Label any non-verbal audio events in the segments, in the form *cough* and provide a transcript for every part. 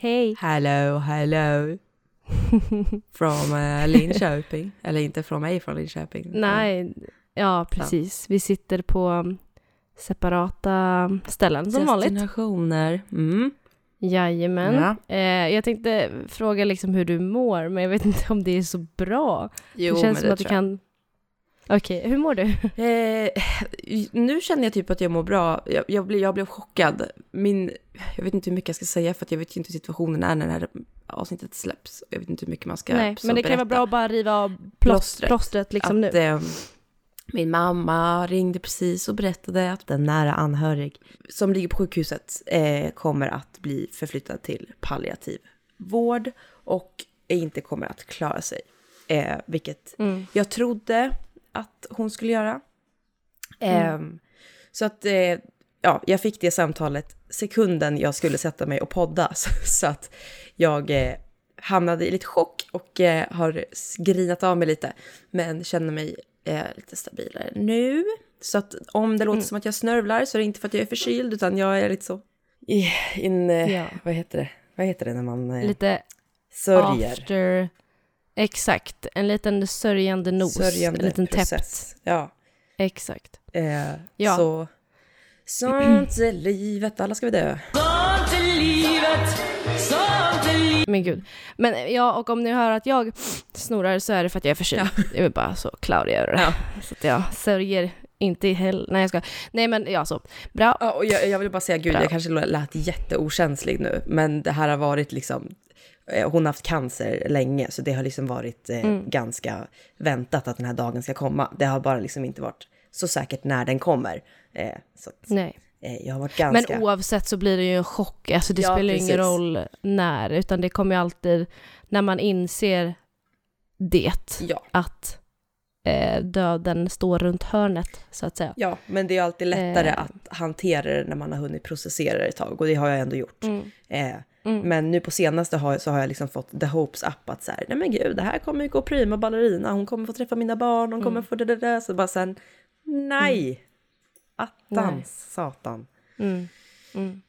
Hej! Hello, hello. *laughs* From uh, Linköping. Eller inte från mig från Linköping. Nej, ja precis. Vi sitter på separata ställen som vanligt. Destinationer. Mm. Jajamän. Ja. Eh, jag tänkte fråga liksom hur du mår, men jag vet inte om det är så bra. Jo, det känns men som det att jag. kan... Okej, hur mår du? *laughs* Eh, nu känner jag typ att jag mår bra. Jag, jag, blev, jag blev chockad. Min, jag vet inte hur mycket jag ska säga för att jag vet inte hur situationen är när det här avsnittet släpps. Jag vet inte hur mycket man ska Nej, men det kan vara bra att bara riva av plåstret, Plåstret. plåstret liksom att, nu. Eh, min mamma ringde precis och berättade att en nära anhörig som ligger på sjukhuset eh, kommer att bli förflyttad till palliativ vård och inte kommer att klara sig. Eh, vilket Mm. jag trodde att hon skulle göra. Ehm, så att, eh, ja, jag fick det samtalet sekunden jag skulle sätta mig och podda. *laughs* Så, så att jag eh, hamnade i lite chock och eh, har grinat av mig lite. Men känner mig lite stabilare nu. Så att om det låter som att jag snörvlar så är det inte för att jag är förkyld utan jag är lite så... In, eh, Ja. Vad heter det? Vad heter det när man Lite sörjer? after... Exakt, en liten sörjande nos. Sörjande en liten täppt. process. Ja. Exakt. Eh, Ja. Så... Sånt är livet, alla ska vi dö. Men gud. Men ja, och om ni hör att jag snorar så är det för att jag är förkyld. Jag är bara så cloudy över det. Ja. Så att jag sörjer inte heller. Nej, jag ska. Nej, men ja, så. Bra. Ja, och jag, jag vill bara säga, gud, Bra. jag kanske lät jätteokänslig nu, men det här har varit liksom, hon har haft cancer länge, så det har liksom varit eh, Mm. ganska väntat att den här dagen ska komma. Det har bara liksom inte varit så säkert när den kommer. Eh, så att, Nej. eh, jag har varit Men ganska... oavsett så blir det ju en chock. Alltså det Ja, spelar ju ingen roll när, utan det kommer ju alltid, när man inser det, Ja. att eh, döden står runt hörnet, så att säga. ja, men det är alltid lättare Eh. att hantera det när man har hunnit processera det ett tag, och det har jag ändå gjort. Mm. Eh, Mm. Men nu på senaste har, så har jag liksom fått the hopes up att så här, nej men gud, det här kommer ju gå prima ballerina, hon kommer få träffa mina barn, hon kommer få det, det, det. Så bara sen, nej! Attans, Nej. satan. Mm. Mm.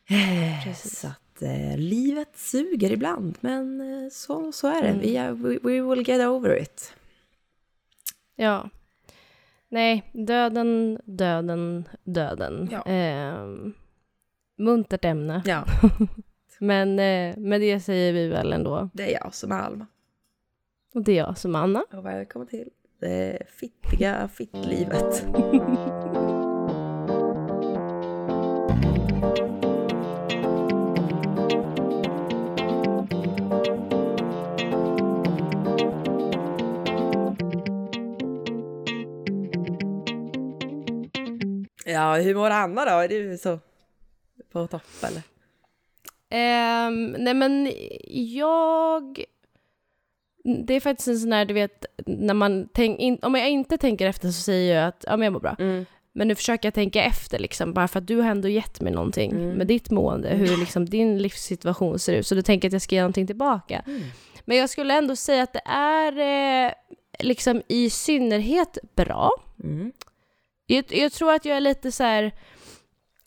Så att eh, livet suger ibland, men eh, så, så är det. Vi är, we, we will get over it. Ja. Nej, döden, döden, döden. Ja. Ehm, muntert ämne. Ja, *laughs* Men eh, med det säger vi väl ändå. det är jag som är Alma. Och det är jag som är Anna. Och välkommen till det fittiga fittlivet. Ja, hur mår Anna då? Är du så på topp eller? Ehm, nej men jag... Det är faktiskt en sån här, du vet, när man tänk, in, om jag inte tänker efter så säger jag att ja, men jag mår bra. Mm. Men nu försöker jag tänka efter liksom, bara för att du har ändå gett mig någonting Mm. med ditt mående, hur liksom din livssituation ser ut. Så du tänker att jag ska ge någonting tillbaka. Mm. Men jag skulle ändå säga att det är eh, liksom i synnerhet bra. Mm. Jag, jag tror att jag är lite så här.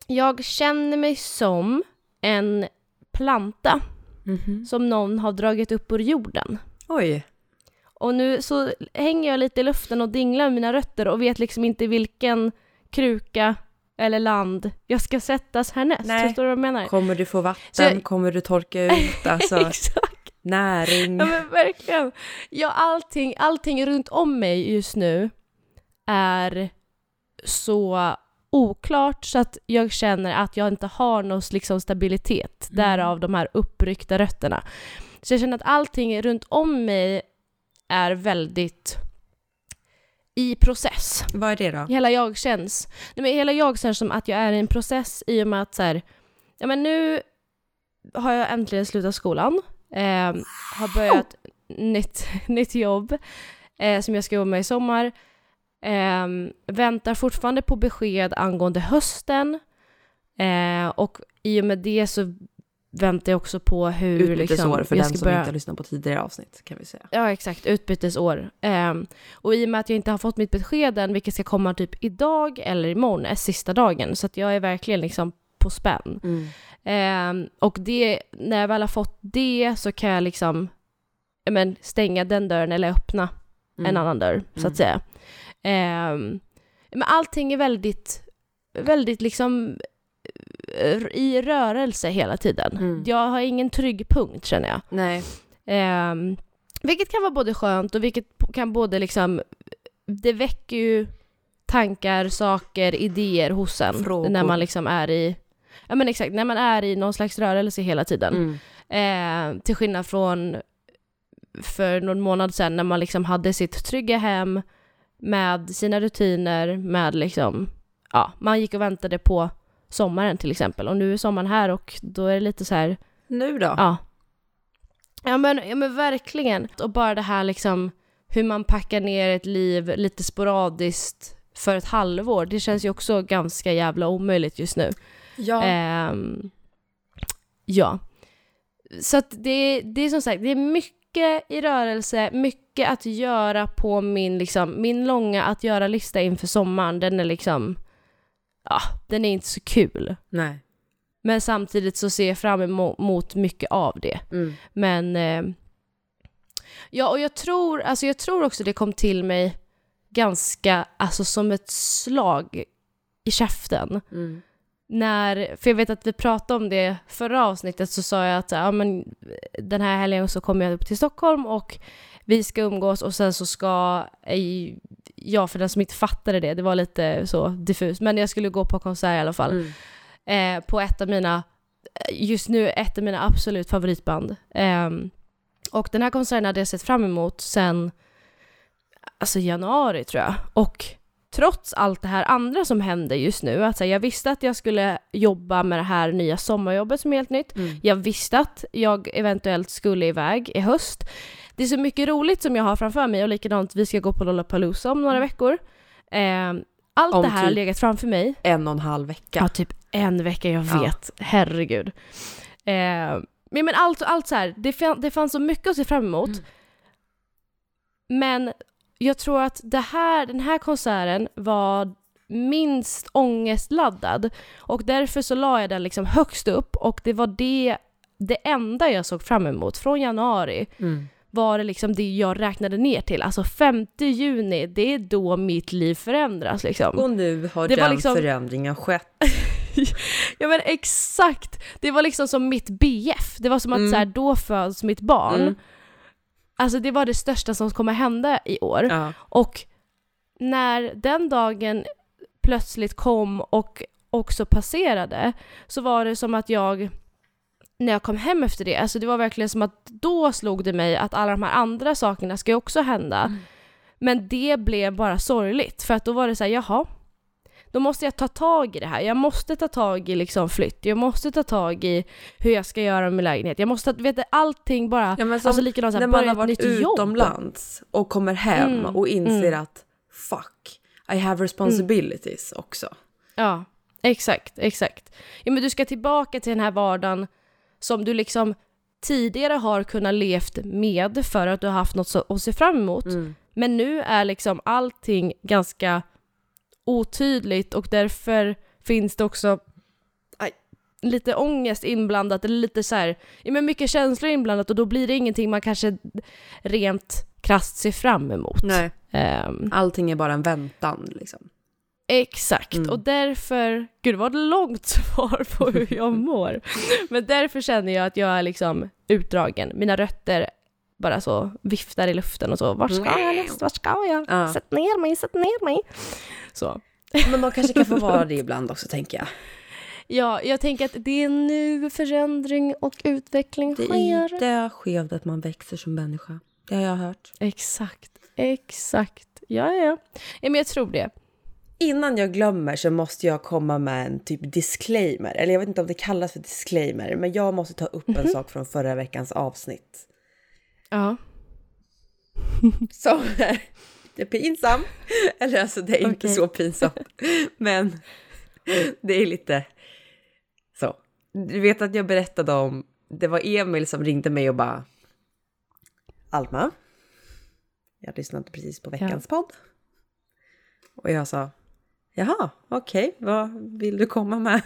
Jag känner mig som en planta Mhm. som någon har dragit upp ur jorden. Oj. Och nu så hänger jag lite i luften och dinglar med mina rötter och vet liksom inte vilken kruka eller land jag ska sättas härnäst. Nej. Förstår du vad jag menar? Kommer du få vatten? Jag- Kommer du torka *laughs* ut? Alltså, Exakt. näring? Ja men verkligen. Ja, allting, allting runt om mig just nu är så oklart så att jag känner att jag inte har någon liksom stabilitet. Mm. Därav de här uppryckta rötterna. Så jag känner att allting runt om mig är väldigt i process. Vad är det då? Hela jag känns, nej men hela jag känns som att jag är i en process i och med att så här, ja men nu har jag äntligen slutat skolan, eh, har börjat nytt, *laughs* nytt jobb eh, som jag ska jobba med i sommar, eh, väntar fortfarande på besked angående hösten eh, och i och med det så väntar jag också på hur Utbytesår liksom, för jag den som börja- inte har lyssnat på tidigare avsnitt kan vi säga. Ja, exakt. Utbytesår. Ehm, och i och med att jag inte har fått mitt besked än, vilket ska komma typ idag eller imorgon, är sista dagen. Så att jag är verkligen liksom på spänn. Mm. Ehm, och det, när jag väl har fått det så kan jag liksom men, stänga den dörren eller öppna Mm. en annan dörr, så att säga. Ehm, men allting är väldigt, väldigt liksom eh, i rörelse hela tiden. Mm. Jag har ingen trygg punkt känner jag. Nej. Ehm, vilket kan vara både skönt och vilket kan både liksom, det väcker ju tankar, saker, idéer hos en. Frågor. När man liksom är i, ja men exakt, när man är i någon slags rörelse hela tiden. Mm. Eh, till skillnad från för någon månad sedan när man liksom hade sitt trygga hem med sina rutiner, med liksom, ja, man gick och väntade på sommaren till exempel. Och nu är sommaren här och då är det lite så här, Nu då? ja. Ja men, ja men verkligen. Och bara det här liksom hur man packar ner ett liv lite sporadiskt för ett halvår, det känns ju också ganska jävla omöjligt just nu. Ja. Ehm, ja. Så att det, det är som sagt, det är mycket i rörelse, mycket att göra på min, liksom, min långa att göra-lista inför sommaren. Den är liksom, ja, den är inte så kul. Nej. Men samtidigt så ser jag fram emot mycket av det. Mm. Men, eh, ja och jag tror, alltså jag tror också det kom till mig ganska, alltså som ett slag i käften Mm. När, för jag vet att vi pratade om det förra avsnittet så sa jag att ja, men, den här helgen så kommer jag upp till Stockholm och vi ska umgås och sen så ska eh, jag, för den som inte fattade det, det var lite så diffust, men jag skulle gå på konsert i alla fall. Mm. Eh, på ett av mina, just nu ett av mina absolut favoritband. Ehm, och den här konserten hade jag sett fram emot sen, alltså januari tror jag. Och trots allt det här andra som händer just nu, att här, jag visste att jag skulle jobba med det här nya sommarjobbet som är helt nytt. Mm. Jag visste att jag eventuellt skulle iväg i höst. Det är så mycket roligt som jag har framför mig och likadant, vi ska gå på Lollapalooza om några veckor. Ehm, allt Om det här har typ- legat framför mig. En och en halv vecka. Ja, typ en vecka, jag Ja. vet. Herregud. Eh, men, men allt, allt så här, det, fan, det fanns så mycket att se fram emot. Mm. Men jag tror att det här, den här konserten var minst ångestladdad. Och därför så la jag den liksom högst upp och det var det, det enda jag såg fram emot från januari Mm. var det liksom det jag räknade ner till. Alltså 5 juni, det är då mitt liv förändras liksom. Och nu har Det den liksom- förändringen skett. *laughs* Ja men exakt! Det var liksom som mitt BF. Det var som att Mm. så här, då föds mitt barn. Mm. Alltså det var det största som kommer hända i år. Ja. Och när den dagen plötsligt kom och också passerade så var det som att jag när jag kom hem efter det, alltså det var verkligen som att då slog det mig att alla de här andra sakerna ska ju också hända. Mm. Men det blev bara sorgligt för att då var det så här, jaha, då måste jag ta tag i det här. Jag måste ta tag i liksom flytt, jag måste ta tag i hur jag ska göra med min lägenhet. Jag måste, vet du, allting bara, Ja, alltså likadant så här, när man har varit utomlands och kommer hem Mm, och inser mm. att fuck, I have responsibilities också. Ja, exakt, exakt. Ja, men du ska tillbaka till den här vardagen som du liksom tidigare har kunnat levt med för att du har haft något så- att se fram emot. Mm. Men nu är liksom allting ganska otydligt och därför finns det också aj, lite ångest inblandat eller lite så här, ja men mycket känslor inblandat och då blir det ingenting man kanske rent krasst ser fram emot. Nej, Ehm, allting är bara en väntan liksom. Exakt, Mm. och därför, gud vad långt *laughs* svar på hur jag mår. Men därför känner jag att jag är liksom utdragen. Mina rötter bara så viftar i luften och så, vart ska jag näst, vart ska jag? Ja. Sätt ner mig, sätt ner mig. Så. Men man kanske kan få vara det ibland också tänker jag. *laughs* Ja, jag tänker att det är nu förändring och utveckling Det är sker. det skedet man växer som människa. Det har jag hört. Exakt, exakt. Ja, ja, ja. men jag tror det. Innan jag glömmer så måste jag komma med en typ disclaimer. Eller jag vet inte om det kallas för disclaimer, men jag måste ta upp en sak från förra veckans avsnitt. Ja. *laughs* Som är lite pinsam. *laughs* Eller alltså det är inte Okej. så pinsamt. *laughs* Men *laughs* det är lite så. Du vet att jag berättade om, det var Emil som ringde mig och bara Alma, jag lyssnade precis på veckans podd. Och jag sa Jaha, okej, vad vill du komma med?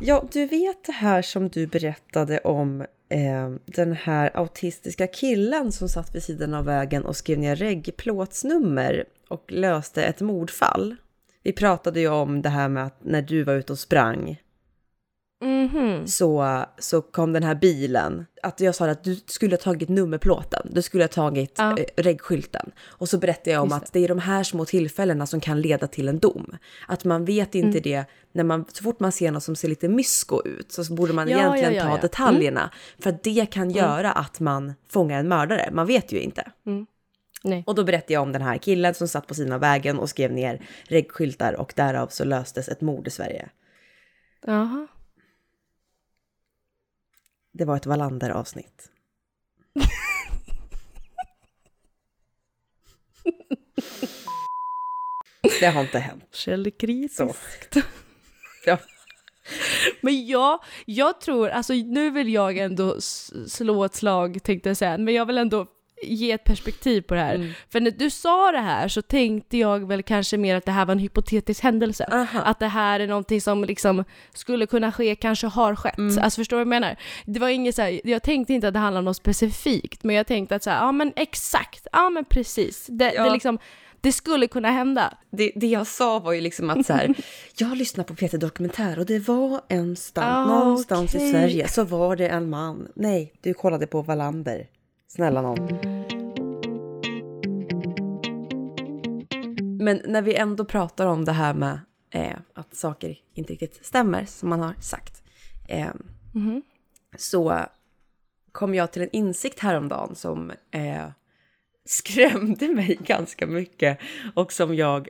Ja, du vet det här som du berättade om eh, den här autistiska killen som satt vid sidan av vägen och skrev ner reggplåtsnummer och löste ett mordfall. Vi pratade ju om det här med att när du var ute och sprang Mhm. så, så kom den här bilen. Att jag sa att du skulle ha tagit nummerplåten, du skulle ha tagit Ja. eh, reggskylten. Och så berättade jag om Just att det är de här små tillfällena som kan leda till en dom. Att man vet Mm. inte det, när man, så fort man ser något som ser lite mysko ut så borde man Ja, egentligen ja, ta detaljerna. För att det kan göra att man fångar en mördare, man vet ju inte. Nej. Och då berättade jag om den här killen som satt på sina vägen och skrev ner reggskyltar och därav så löstes ett mord i Sverige. Jaha. Det var ett Wallander-avsnitt. Det har inte hänt. Källkritiskt. Ja. Men ja, jag tror, alltså nu vill jag ändå slå ett slag tänkte jag säga, men jag vill ändå ge ett perspektiv på det här. Mm. För när du sa det här så tänkte jag väl kanske mer att det här var en hypotetisk händelse. Aha. Att det här är någonting som liksom skulle kunna ske, kanske har skett. Mm. Alltså förstår du vad jag menar? Det var inget så här, jag tänkte inte att det handlade om något specifikt, men jag tänkte att så här, ja men exakt, ja men precis. Det, Ja. det, liksom, det skulle kunna hända. Det, det jag sa var ju liksom att så här, *laughs* jag lyssnade på Peter Dokumentär och det var en stan, Ah, någonstans i okej. Sverige så var det en man. Nej, du kollade på Wallander. Snälla någon. Men när vi ändå pratar om det här med eh, att saker inte riktigt stämmer som man har sagt. Eh, Mhm. så kom jag till en insikt häromdagen som eh, *laughs* skrämde mig ganska mycket och som jag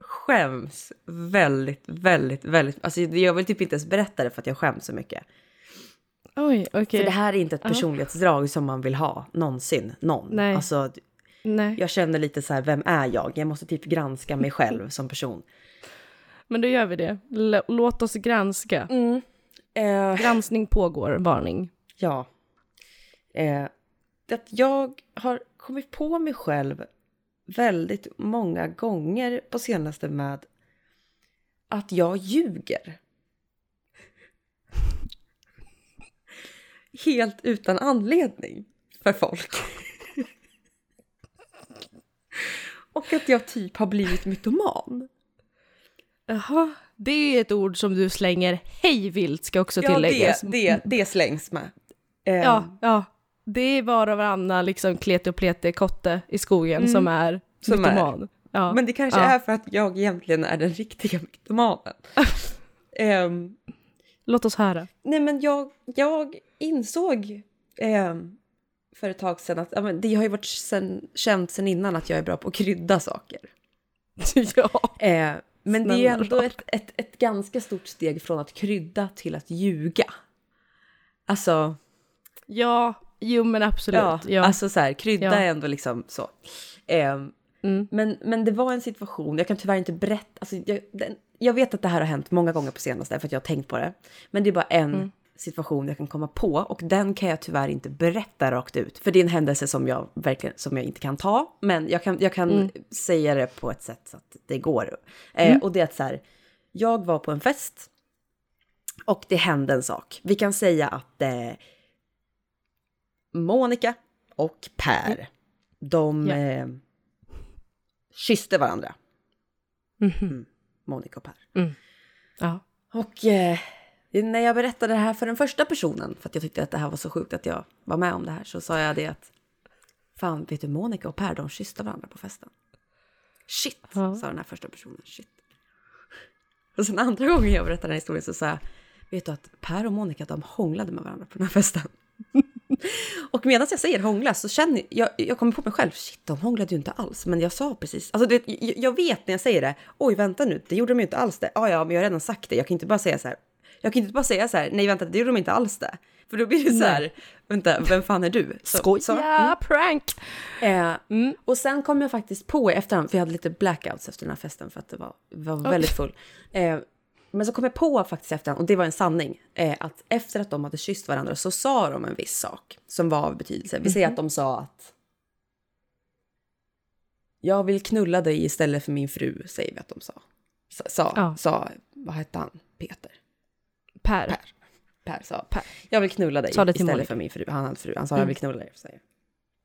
skäms väldigt, väldigt, väldigt... Alltså jag vill typ inte ens berätta det för att jag skäms så mycket. Oj, okej. För det här är inte ett personlighetsdrag som man vill ha någonsin, någon. Nej. Alltså, Nej. jag känner lite så här, vem är jag? Jag måste typ granska mig själv som person. Men då gör vi det. L- låt oss granska. Eh, Granskning pågår, varning. Ja. Eh, att jag har kommit på mig själv väldigt många gånger på senaste med att jag ljuger. Helt utan anledning för folk. Och att jag typ har blivit mytoman. Jaha. Det är ett ord som du slänger hej vilt ska också Ja, det, tilläggas. det, det slängs med. Eh, Ja, ja. Det är var och varannan liksom klete och plete kotte i skogen som är Mm. Som är- mytoman. Ja. Men det kanske ja. är för att jag egentligen är den riktiga mytomanen. *laughs* Ehm, Låt oss höra. nej men jag, jag insåg ehm, för ett tag sedan att ja, men det har ju varit sen, känt sen innan att jag är bra på att krydda saker. *laughs* ja. Eh, men det är ju Snälla ändå ett, ett, ett ganska stort steg från att krydda till att ljuga. Alltså, Ja, jo men absolut. ja, Ja. alltså så här, krydda Ja. är ändå liksom så. Ehm, Mm. Men, men det var en situation, jag kan tyvärr inte berätta, alltså jag, den, jag vet att det här har hänt många gånger på senaste för att jag har tänkt på det. Men det är bara en Mm. situation jag kan komma på och den kan jag tyvärr inte berätta rakt ut. För det är en händelse som jag verkligen som jag inte kan ta. Men jag kan, jag kan Mm. säga det på ett sätt så att det går. Eh, och det är att så här, jag var på en fest och det hände en sak. Vi kan säga att eh, Monica och Per, de Ja. eh, kysste varandra. Mhm. Monica och Per. ja. Och eh, när jag berättade det här för den första personen, för att jag tyckte att det här var så sjukt att jag var med om det här, så sa jag det att fan, vet du, Monica och Per, de kysste varandra på festen. Shit, Ja. sa den här första personen. Shit. Och sen andra gången jag berättade den här historien så sa jag, vet du att Per och Monica, de hånglade med varandra på den här festen. *laughs* och medan jag säger hångla så känner jag, jag kommer på mig själv, shit, de hånglade ju inte alls. Men jag sa precis, alltså vet, jag, vet när jag säger det, oj vänta nu, det gjorde de ju inte alls det. Ja, ja, men jag har redan sagt det, jag kan inte bara säga så här, jag kan inte bara säga så här, nej vänta, det gjorde de inte alls det. För då blir det så här, vänta, vem fan är du? Så, Skoja, så, mm. prank! Eh, Mm. och sen kom jag faktiskt på i efterhand, för jag hade lite blackouts efter den här festen för att det var, var väldigt full. Eh, men så kom jag på faktiskt i efterhand, och det var en sanning, eh, att efter att de hade kysst varandra så sa de en viss sak som var av betydelse. Vi säger att de sa att jag vill knulla dig istället för min fru, säger vi att de sa. Sa, sa, Ja. sa vad hette han? Peter. Per. Per sa, Per. jag vill knulla dig istället Monica. för min fru. Han hade fru, han sa Mm. jag vill knulla dig. Säger.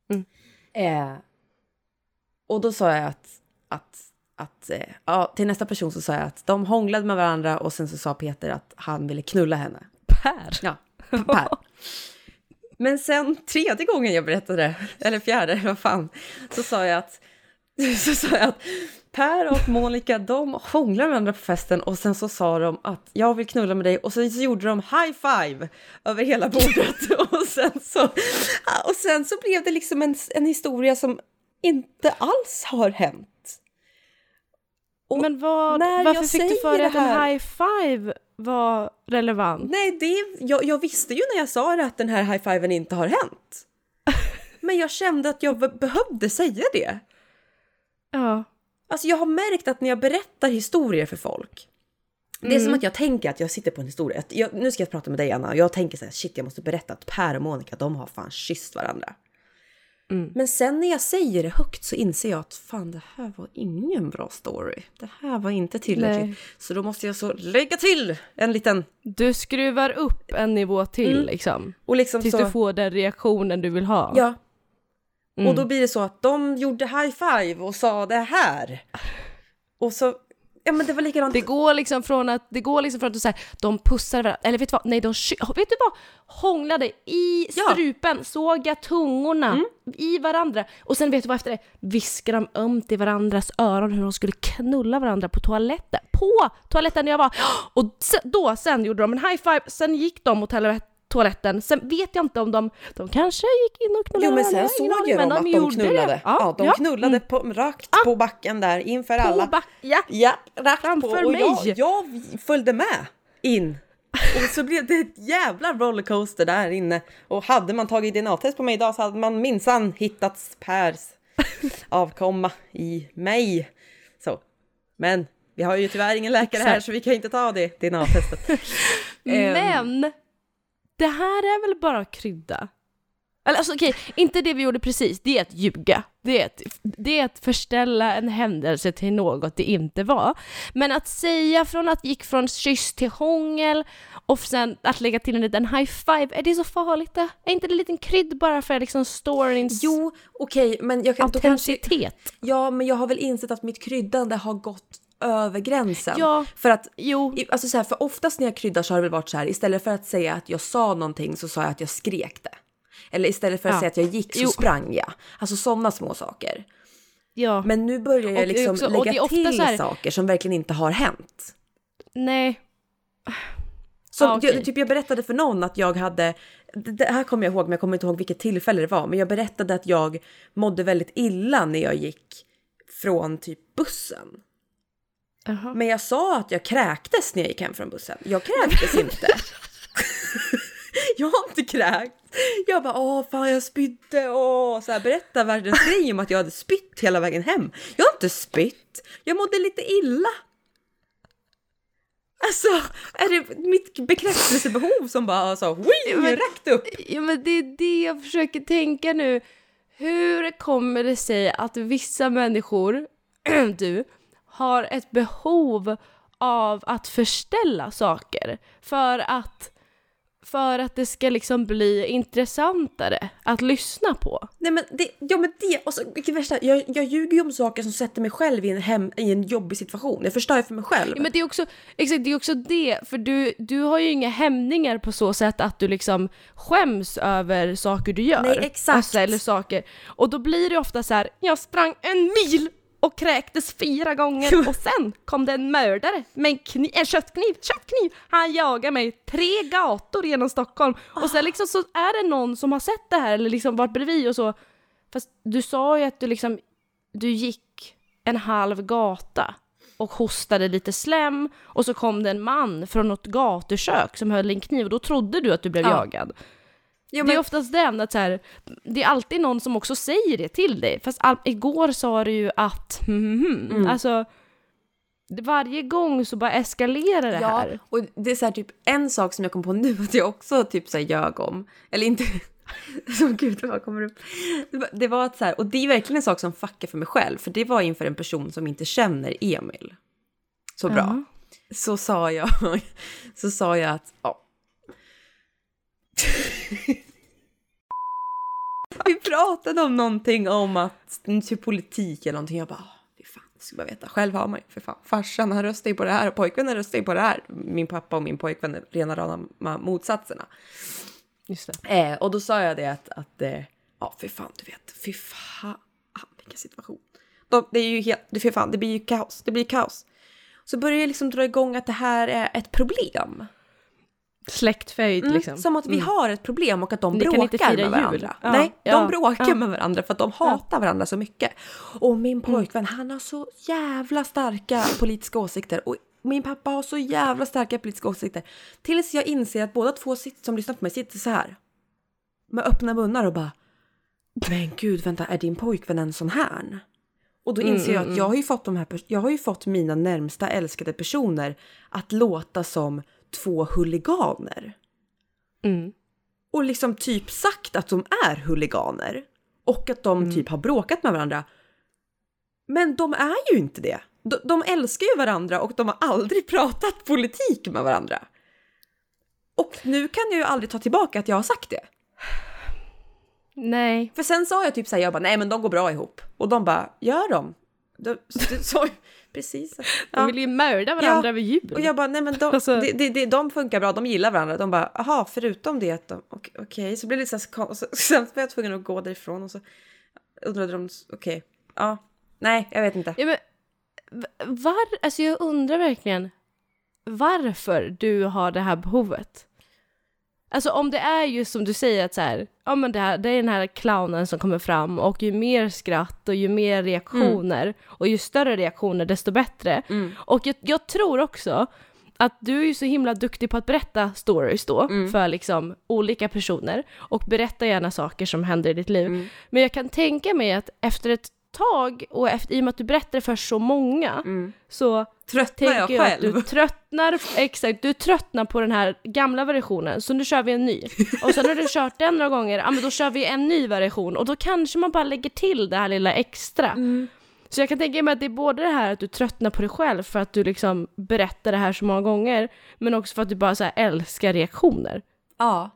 Mm. Eh, och då sa jag att, att, att eh, ja, till nästa person så sa jag att de hånglade med varandra och sen så sa Peter att han ville knulla henne. Per. Ja, Per. Men sen tredje gången jag berättade det, eller fjärde, vad fan, så sa jag att, *laughs* så sa jag att Per och Monica, de hånglade med varandra på festen och sen så sa de att jag vill knulla med dig och sen så gjorde de high five över hela bordet *laughs* och sen så, och sen så blev det liksom en, en historia som inte alls har hänt. Och Men vad, när varför jag fick du för dig att en high five var relevant? Nej, det, jag, jag visste ju när jag sa det att den här high-fiven inte har hänt. *laughs* Men jag kände att jag be- behövde säga det. Ja. Alltså jag har märkt att när jag berättar historier för folk. Det är Mm. som att jag tänker att jag sitter på en historia. Jag, nu ska jag prata med dig Anna och jag tänker så här, shit jag måste berätta att Per och Monica de har fan kysst varandra. Mm. Men sen när jag säger det högt så inser jag att fan det här var ingen bra story. Det här var inte tillräckligt. Nej. Så då måste jag så lägga till en liten Du skruvar upp en nivå till Mm. liksom. och liksom Tills så. du får den reaktionen du vill ha. Ja, Mm. Och då blir det så att de gjorde high five och sa det här. Och så, ja men det var likadant. Det går liksom från att, det går liksom från att du säger de pussar varandra, eller vet du vad, nej de vet du vad? Hånglade i Ja. Mm. strupen, såga tungorna i varandra. Och sen vet du vad efter det? Viskar de ömt i varandras öron hur de skulle knulla varandra på toaletten. På toaletten där jag var! *gasps* Och se- då sen gjorde de en high five, sen gick de mot toale- toaletten. Sen vet jag inte om de, de kanske gick in och knullade Jo men sen såg aning, ju de att de gjorde knullade. det. Ja, de ja. knullade på, rakt på backen där inför På alla. back, ja. Ja, rakt Framför på. Och jag, mig. jag följde med in. Och så blev det ett jävla rollercoaster där inne. Och hade man tagit DNA-test på mig idag så hade man minsann hittat Pers *laughs* avkomma i mig. Så. Men vi har ju tyvärr ingen läkare här så vi kan inte ta det DNA-testet. *laughs* Ehm, Men det här är väl bara krydda? Eller alltså okej, inte det vi gjorde precis, det är att ljuga. Det är att, det är att förställa en händelse till något det inte var. Men att säga från att gick från kyss till hångel och sen att lägga till en liten high five, är det så farligt då? Är inte det en liten krydd bara för liksom storyns Jo, okej, men jag kan... Kanske, autenticitet? ja, men jag har väl insett att mitt kryddande har gått över gränsen. Ja. För att Jo, Alltså så här, för oftast när jag kryddar så har det väl varit så här, istället för att säga att jag sa någonting så sa jag att jag skrek det. Eller istället för att Ja. säga att jag gick så Jo. sprang jag. Alltså sådana små saker. ja. Men nu börjar jag liksom också- och lägga till här- saker som verkligen inte har hänt. nej. Som, Ja, okej. jag, typ jag berättade för någon att jag hade, det här kommer jag ihåg men jag kommer inte ihåg vilket tillfälle det var, men jag berättade att jag mådde väldigt illa när jag gick från typ bussen. Jaha. Men jag sa att jag kräktes när jag gick hem från bussen. Jag kräktes inte. *laughs* jag har inte kräkt. Jag bara åh fan jag spydde åh så här berätta världens *laughs* grej om att jag hade spytt hela vägen hem. Jag har inte spytt. Jag mådde lite illa. Alltså är det mitt bekräftelsebehov som bara så wii, men- rakt upp? Ja men det är det jag försöker tänka nu. Hur kommer det sig att vissa människor, *clears throat* du, har ett behov av att förställa saker för att, för att det ska liksom bli intressantare att lyssna på? Nej men det, ja men det, och så, vilket värsta, jag, jag ljuger ju om saker som sätter mig själv i en, hem, i en jobbig situation. Jag förstör ju för mig själv. Ja, men det är också, exakt, det är också det, för du, du har ju inga hämningar på så sätt att du liksom skäms över saker du gör. Nej, exakt. Alltså, eller saker. Och då blir det ofta så här: jag sprang en mil och kräktes fyra gånger och sen kom det en mördare med en, kniv, en köttkniv, köttkniv! Han jagar mig tre gator genom Stockholm och sen liksom så är det någon som har sett det här eller liksom varit bredvid och så. Fast du sa ju att du liksom, du gick en halv gata och hostade lite slem och så kom det en man från något gatukök som höll en kniv och då trodde du att du blev Ja. jagad. Ja, Det är oftast den att så här, det är alltid någon som också säger det till dig. Fast all, igår sa du ju att, hmm, Mm. alltså varje gång så bara eskalerar det Ja, här. och det är så här typ en sak som jag kom på nu *laughs* att jag också typ så här ljög om. Eller inte, *laughs* som gud vad kommer upp. Det var, att så här, och det är verkligen en sak som fuckar för mig själv. För det var inför en person som inte känner Emil så bra. Ja. så sa jag, *laughs* så sa jag att, ja. *laughs* Vi pratade om någonting om att, typ politik eller någonting. Jag bara, fy fan, jag ska bara veta. Själv har man ju, för fan, farsan han röstar ju på det här och pojkvännen röstar ju på det här. Min pappa och min pojkvän är rena rama motsatserna. Just det. Eh, och då sa jag det att, att eh, ja, för fan, du vet, fy fan, vilken situation. De, det är ju helt, för fan, det blir ju kaos, det blir kaos. Så börjar jag liksom dra igång att det här är ett problem. Släktfejd Mm, liksom. Som att vi Mm. har ett problem och att de Ni bråkar med varandra. Ja, Nej, de ja, bråkar ja. med varandra för att de hatar varandra så mycket. Och min Mm. pojkvän, han har så jävla starka politiska åsikter. Och min pappa har så jävla starka politiska åsikter. Tills jag inser att båda två sitter, som lyssnar på mig sitter så här. Med öppna munnar och bara Men gud, vänta, är din pojkvän en sån här? Och då Mm, inser jag mm, att jag har ju fått de här, jag har ju fått mina närmsta älskade personer att låta som två huliganer Mm. och liksom typ sagt att de är huliganer och att de Mm. typ har bråkat med varandra. Men de är ju inte det. De, de älskar ju varandra och de har aldrig *laughs* pratat politik med varandra. Och nu kan jag ju aldrig ta tillbaka att jag har sagt det. Nej. För sen sa jag typ så här, jag bara nej men de går bra ihop. Och de bara, gör de? de så, så, precis. De vill ju mörda varandra Ja, vid jul. Och jag bara, nej men de, Alltså- det, det, de funkar bra, de gillar varandra. De bara, aha, förutom det att de, ok- okej, så blev det lite så här, *laughs* sen var jag tvungen att gå därifrån och så undrade de, okej, ja, nej, jag vet inte. Ja, men, var, alltså jag undrar verkligen varför du har det här behovet. Alltså om det är just som du säger att så här, ja men det, här, det är den här clownen som kommer fram och ju mer skratt och ju mer reaktioner och ju större reaktioner desto bättre. Mm. Och jag, jag tror också att du är ju så himla duktig på att berätta stories då Mm. för liksom olika personer och berätta gärna saker som händer i ditt liv. Mm. Men jag kan tänka mig att efter ett tag och efter, i och med att du berättar för så många Mm. så Tröttnar jag jag att själv? du tröttnar, exakt, du tröttnar på den här gamla versionen så nu kör vi en ny. Och sen har du kört den några gånger, ja men då kör vi en ny version och då kanske man bara lägger till det här lilla extra. Mm. Så jag kan tänka mig att det är både det här att du tröttnar på dig själv för att du liksom berättar det här så många gånger, men också för att du bara så älskar reaktioner. Ja.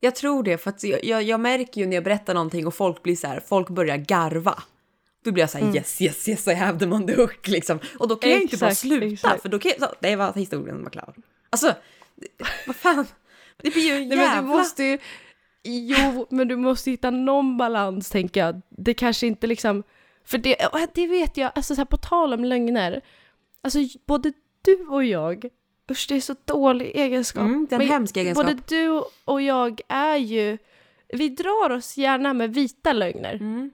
Jag tror det, för att jag, jag, jag märker ju när jag berättar någonting och folk blir så här, folk börjar garva. Då blir jag så här, yes, yes, yes, I have them on the hook liksom. Och då kan jag inte bara Exakt, sluta, exakt. för då kan jag, så, det var historien var klar. Alltså, vad fan. Det blir ju en Nej, jävla... men du måste ju... Jo, men du måste hitta någon balans, tänker jag. Det kanske inte liksom... För det, det vet jag, alltså så här, på tal om lögner. Alltså både du och jag, usch det är så dålig egenskap. Mm, det är en Men hemsk egenskap. Både du och jag är ju, vi drar oss gärna med vita lögner. Mm.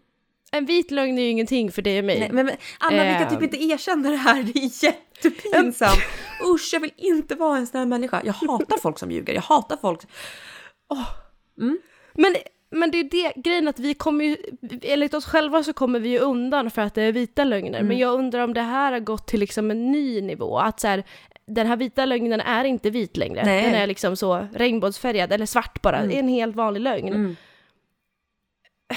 En vit lögn är ju ingenting för dig och mig. Nej, men, men Anna, vi kan typ Ehm. inte erkänna det här, det är jättepinsamt. *laughs* Usch, jag vill inte vara en sån här människa. Jag hatar folk som ljuger, jag hatar folk... Men, men det är det grejen att vi kommer ju, enligt oss själva så kommer vi ju undan för att det är vita lögner. Mm. Men jag undrar om det här har gått till liksom en ny nivå. Att så här, den här vita lögnen är inte vit längre. Nej. Den är liksom så regnbågsfärgad eller svart bara. Mm. Det är en helt vanlig lögn. Mm. *sighs*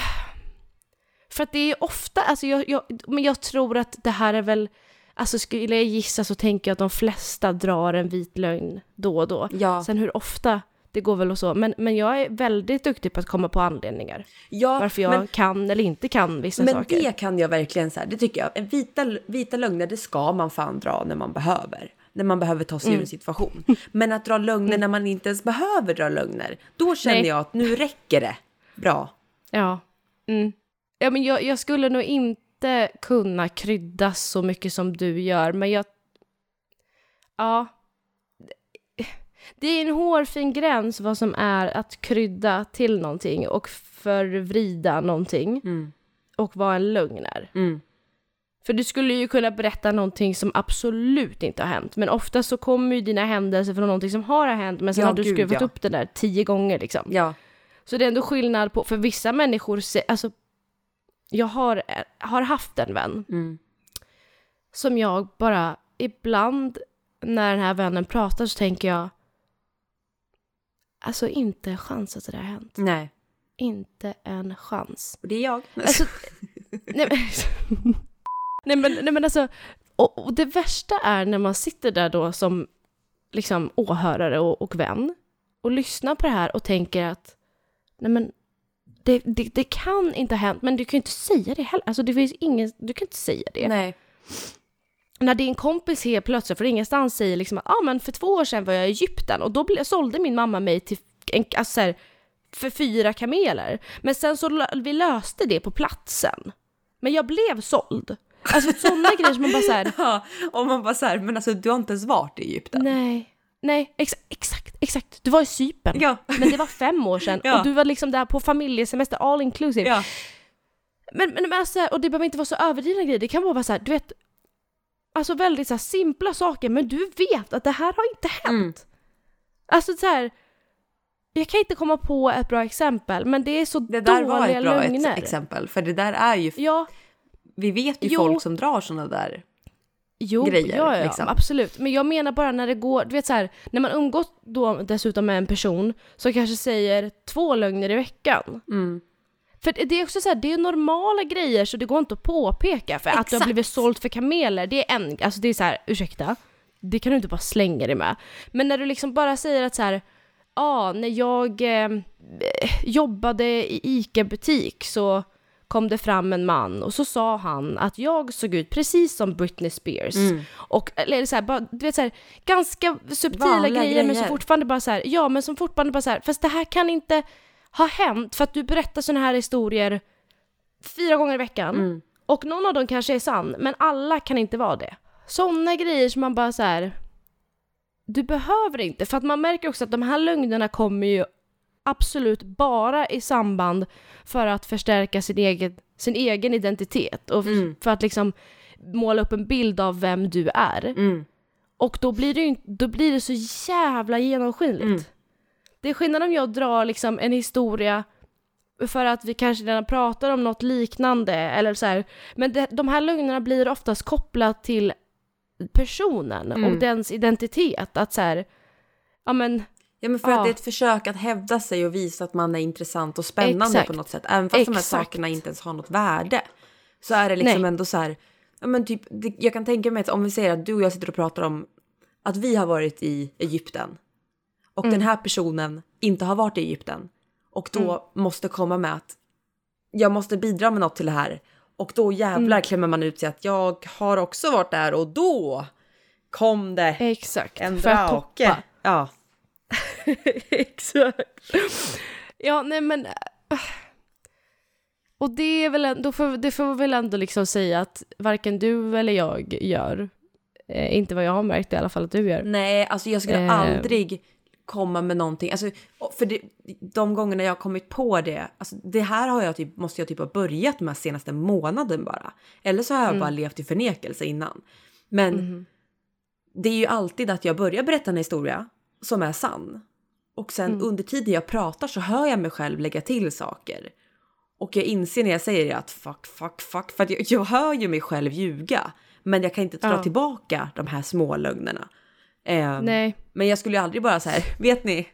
För att det är ofta, alltså jag, jag, men jag tror att det här är väl, alltså skulle jag gissa så tänker jag att de flesta drar en vit lögn då och då. Ja. Sen hur ofta, det går väl och så. Men, men jag är väldigt duktig på att komma på anledningar. ja, Varför jag men kan eller inte kan vissa Men saker. det kan jag verkligen så här, det tycker jag. En vita, vita lögner, det ska man fan dra när man behöver. När man behöver ta sig ur Mm. en situation. Men att dra lögner när man inte ens behöver dra lögner, då känner Nej. jag att nu räcker det. Bra. Ja. Mm. Ja, men jag, jag skulle nog inte kunna krydda så mycket som du gör, men jag... Ja. Det är en hårfin gräns vad som är att krydda till någonting och förvrida någonting Mm. och vad en lögn är. För du skulle ju kunna berätta någonting som absolut inte har hänt, men ofta så kommer ju dina händelser från någonting som har hänt, men sen Ja, har du gud, skruvat ja. upp det där tio gånger liksom. Ja. Så det är ändå skillnad på, för vissa människor, alltså jag har, har haft en vän Mm. som jag bara ibland när den här vännen pratar så tänker jag alltså inte en chans att det där har hänt. Nej. Inte en chans. Och det är jag. Alltså, *laughs* nej, men, *laughs* nej, men, nej men alltså, Och, och det värsta är när man sitter där då som liksom åhörare och, och vän och lyssnar på det här och tänker att nej men det, det, det kan inte ha hänt, men du kan ju inte säga det heller. Alltså det finns ingen, du kan inte säga det. Nej. När din kompis helt plötsligt från ingenstans säger liksom att ah, men för två år sedan var jag i Egypten och då ble, sålde min mamma mig till en, alltså så här, för fyra kameler. Men sen så vi löste det på platsen. Men jag blev såld. Alltså sådana grejer som man bara så här, *laughs* Ja, och man bara så här, men alltså du har inte ens varit i Egypten. nej, nej, ex exakt, exakt. Du var i Cypern. Ja. Men det var fem år sedan *laughs* Ja. och du var liksom där på familjesemester all inclusive. Ja. Men, men, men alltså, och det behöver inte vara så överdrivna grejer, det kan bara vara så här, du vet, alltså väldigt så här simpla saker, men du vet att det här har inte hänt. Mm. Alltså så här, jag kan inte komma på ett bra exempel, men det är så Det där dåliga var ett bra lögner. ex- exempel, för det där är ju, Ja, vi vet ju Jo. folk som drar sådana där. jo, grejer, ja, ja, liksom. absolut. Men jag menar bara när det går, du vet så här, när man umgås då dessutom med en person som kanske säger två lögner i veckan. Mm. För det är också så här, det är normala grejer så det går inte att påpeka. För att du har Exakt. blivit såld för kameler, det är en, alltså det är så här, ursäkta, det kan du inte bara slänga dig med. Men när du liksom bara säger att så här, ja, ah, när jag eh, jobbade i ICA-butik så kom det fram en man och så sa han att jag såg ut precis som Britney Spears. Mm. Och, eller så här, bara, du vet så här, ganska subtila Vanliga grejer, men som grejer. fortfarande bara så här, ja men som fortfarande bara så här, fast det här kan inte ha hänt för att du berättar såna här historier fyra gånger i veckan. Mm. Och någon av dem kanske är sann, men alla kan inte vara det. Såna grejer som man bara så här. Du behöver inte, för att man märker också att de här lögnerna kommer ju absolut bara i samband för att förstärka sin egen, sin egen identitet och Mm. för att liksom måla upp en bild av vem du är. Mm. Och då blir det ju då blir det så jävla genomskinligt. Mm. Det är skillnad om jag drar liksom en historia för att vi kanske redan pratar om något liknande eller så här. Men det, de här lögnerna blir oftast kopplat till personen Mm. och dens identitet. Att så här, ja men Ja men för Ja. att det är ett försök att hävda sig och visa att man är intressant och spännande Exakt. på något sätt. Även fast de här Exakt. sakerna inte ens har något värde. Så är det liksom Nej. ändå så här. Ja men typ, jag kan tänka mig att om vi säger att du och jag sitter och pratar om att vi har varit i Egypten. Och Mm. den här personen inte har varit i Egypten. Och då Mm. måste komma med att jag måste bidra med något till det här. Och då jävlar Mm. klämmer man ut sig att jag har också varit där och då kom det exakt. en för att drake. toppa. Ja. *laughs* Exakt. Ja, nej men... äh. Och det är väl ändå, får, det får väl ändå liksom säga att varken du eller jag gör. Eh, inte vad jag har märkt i alla fall att du gör. Nej, alltså jag skulle Eh. aldrig komma med någonting. Alltså, för det, de gångerna jag har kommit på det, alltså det här har jag typ, måste jag typ ha börjat med senaste månaden bara. Eller så har jag bara levt i förnekelse innan. Men Mhm. det är ju alltid att jag börjar berätta en historia som är sann. Och sen under tiden jag pratar så hör jag mig själv lägga till saker. Och jag inser när jag säger det att fuck, fuck, fuck. För jag, jag hör ju mig själv ljuga. Men jag kan inte ta Ja. tillbaka de här små lögnerna. Ehm, Nej, men jag skulle ju aldrig bara så här, *laughs* vet ni?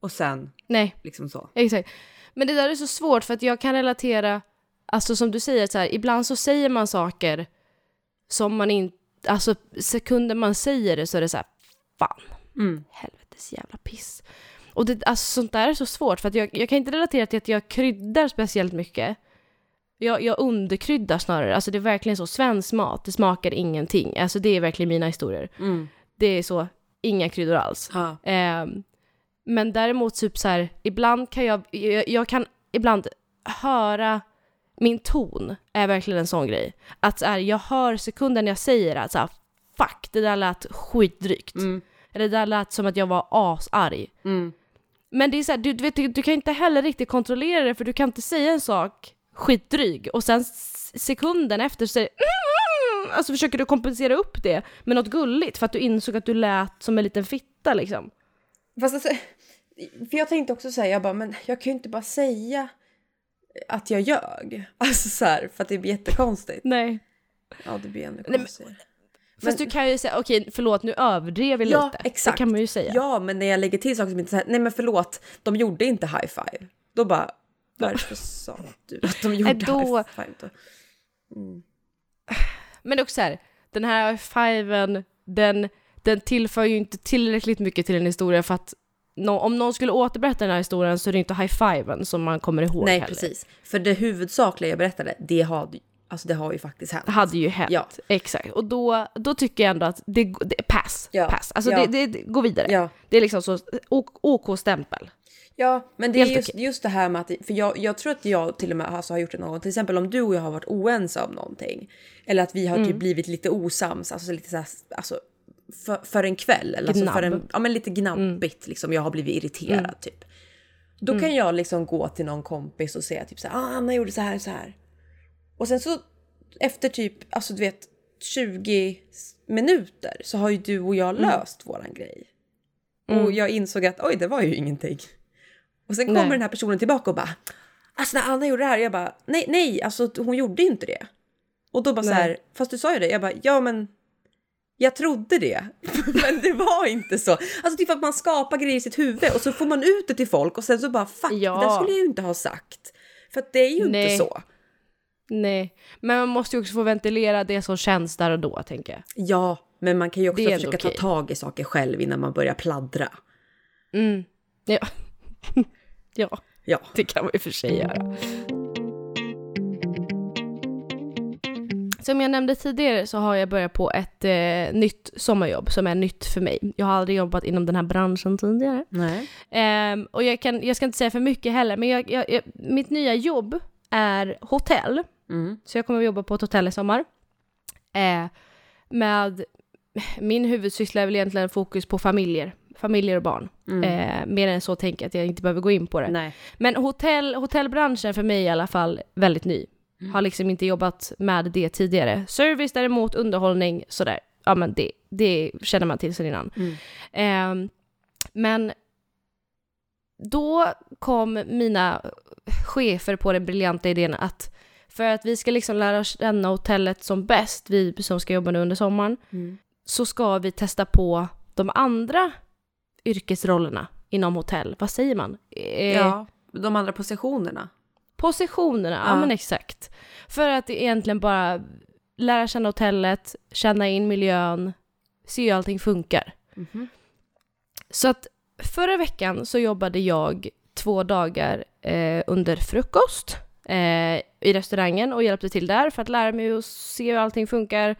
Och sen nej, liksom så. exakt. Men det där är så svårt för att jag kan relatera, alltså som du säger, så här, ibland så säger man saker som man inte, alltså sekunden man säger det så är det så här, fan, Mm. helvetes jävla piss. Och det, alltså, sånt där är så svårt för att jag, jag kan inte relatera till att jag kryddar speciellt mycket. Jag, jag underkryddar snarare, alltså det är verkligen så, svensk mat, det smakar ingenting. Alltså det är verkligen mina historier. Mm. Det är så, inga kryddor alls. Ehm, men däremot typ så här, ibland kan jag, jag, jag kan ibland höra min ton är verkligen en sån grej. Att så här, jag hör sekunden jag säger att så här, fuck, det där lät skitdrygt. Mm. Eller det där lät som att jag var asarg. Mm. Men det är så här, du, du, vet, du, du kan inte heller riktigt kontrollera det för du kan inte säga en sak skitdryg och sen sekunden efter så säger mm, alltså försöker du kompensera upp det med något gulligt för att du insåg att du lät som en liten fitta liksom. Fast alltså, för jag tänkte också säga, jag bara, men jag kan ju inte bara säga att jag ljög. Alltså så här, för att det blir jättekonstigt. Nej. Ja, det blir ännu konstigare. Fast Men- du kan ju säga, okej förlåt nu överdrev vi Ja, lite. exakt. Det kan man ju säga. Ja, men när jag lägger till saker som inte här, nej men förlåt, de gjorde inte high five. Då bara, varför sa du *laughs* att de gjorde då- high five då? Men det är också så här, den här fiven, den, den tillför ju inte tillräckligt mycket till en historia för att nå- om någon skulle återberätta den här historien så är det inte high-fiven som man kommer ihåg Nej, heller. precis. För det huvudsakliga jag berättade, det har, alltså det har ju faktiskt hänt. hade ju hänt. Ja. Exakt. Och då, då tycker jag ändå att det, det pass. Ja. pass. Alltså Ja. det, det, det går vidare. Det är liksom så OK-stämpel. Ja, men det är Helt just, just det här med att, för jag, jag tror att jag till och med alltså, har gjort det någon gång, till exempel om du och jag har varit oense om någonting, eller att vi har Mm. typ blivit lite osams, alltså lite så här, alltså för, för en kväll, eller alltså för en, ja men lite gnabbigt liksom, jag har blivit irriterad Mm. typ. Då kan jag liksom gå till någon kompis och säga typ så här, ah, Anna gjorde så här så här. Och sen så efter typ, alltså du vet 20 minuter så har ju du och jag Mm. löst våran grej. Och jag insåg att oj, det var ju ingenting. Och sen kommer Nej. den här personen tillbaka och bara Alltså när Anna gjorde det här, jag bara nej, nej, alltså hon gjorde inte det. Och då bara så Nej. här, fast du sa ju det, jag bara ja men jag trodde det, *laughs* men det var inte så. Alltså typ att man skapar grejer i sitt huvud och så får man ut det till folk och sen så bara fuck, Ja. det skulle jag ju inte ha sagt. För att det är ju Nej. inte så. Nej. Men man måste ju också få ventilera det som känns där och då, tänker jag. Ja, men man kan ju också försöka okej. ta tag i saker själv innan man börjar pladdra. Mm. Ja. *laughs* ja, Ja. det kan man och för sig göra. Som jag nämnde tidigare så har jag börjat på ett eh, nytt sommarjobb som är nytt för mig. Jag har aldrig jobbat inom den här branschen tidigare. Nej. Ehm, och jag, kan, jag ska inte säga för mycket heller, men jag, jag, jag, mitt nya jobb är hotell. Mm. Så jag kommer att jobba på ett hotell i sommar. Eh, med min huvudsyssla är väl egentligen fokus på familjer. Familjer och barn. Eh, mer än så tänker jag att jag inte behöver gå in på det. Nej. Men hotell, hotellbranschen för mig i alla fall väldigt ny. Har liksom inte jobbat med det tidigare. Service däremot, underhållning, sådär. Ja men det, det känner man till sedan innan. Ehm, men då kom mina chefer på den briljanta idén att för att vi ska liksom lära känna hotellet som bäst, vi som ska jobba nu under sommaren, Mm. så ska vi testa på de andra yrkesrollerna inom hotell. Vad säger man? Eh, Ja, de andra positionerna. Positionerna, ja. Ja. men exakt. För att egentligen bara lära känna hotellet, känna in miljön, se hur allting funkar. Mhm. Så att förra veckan så jobbade jag två dagar eh, under frukost eh, i restaurangen och hjälpte till där för att lära mig att se hur allting funkar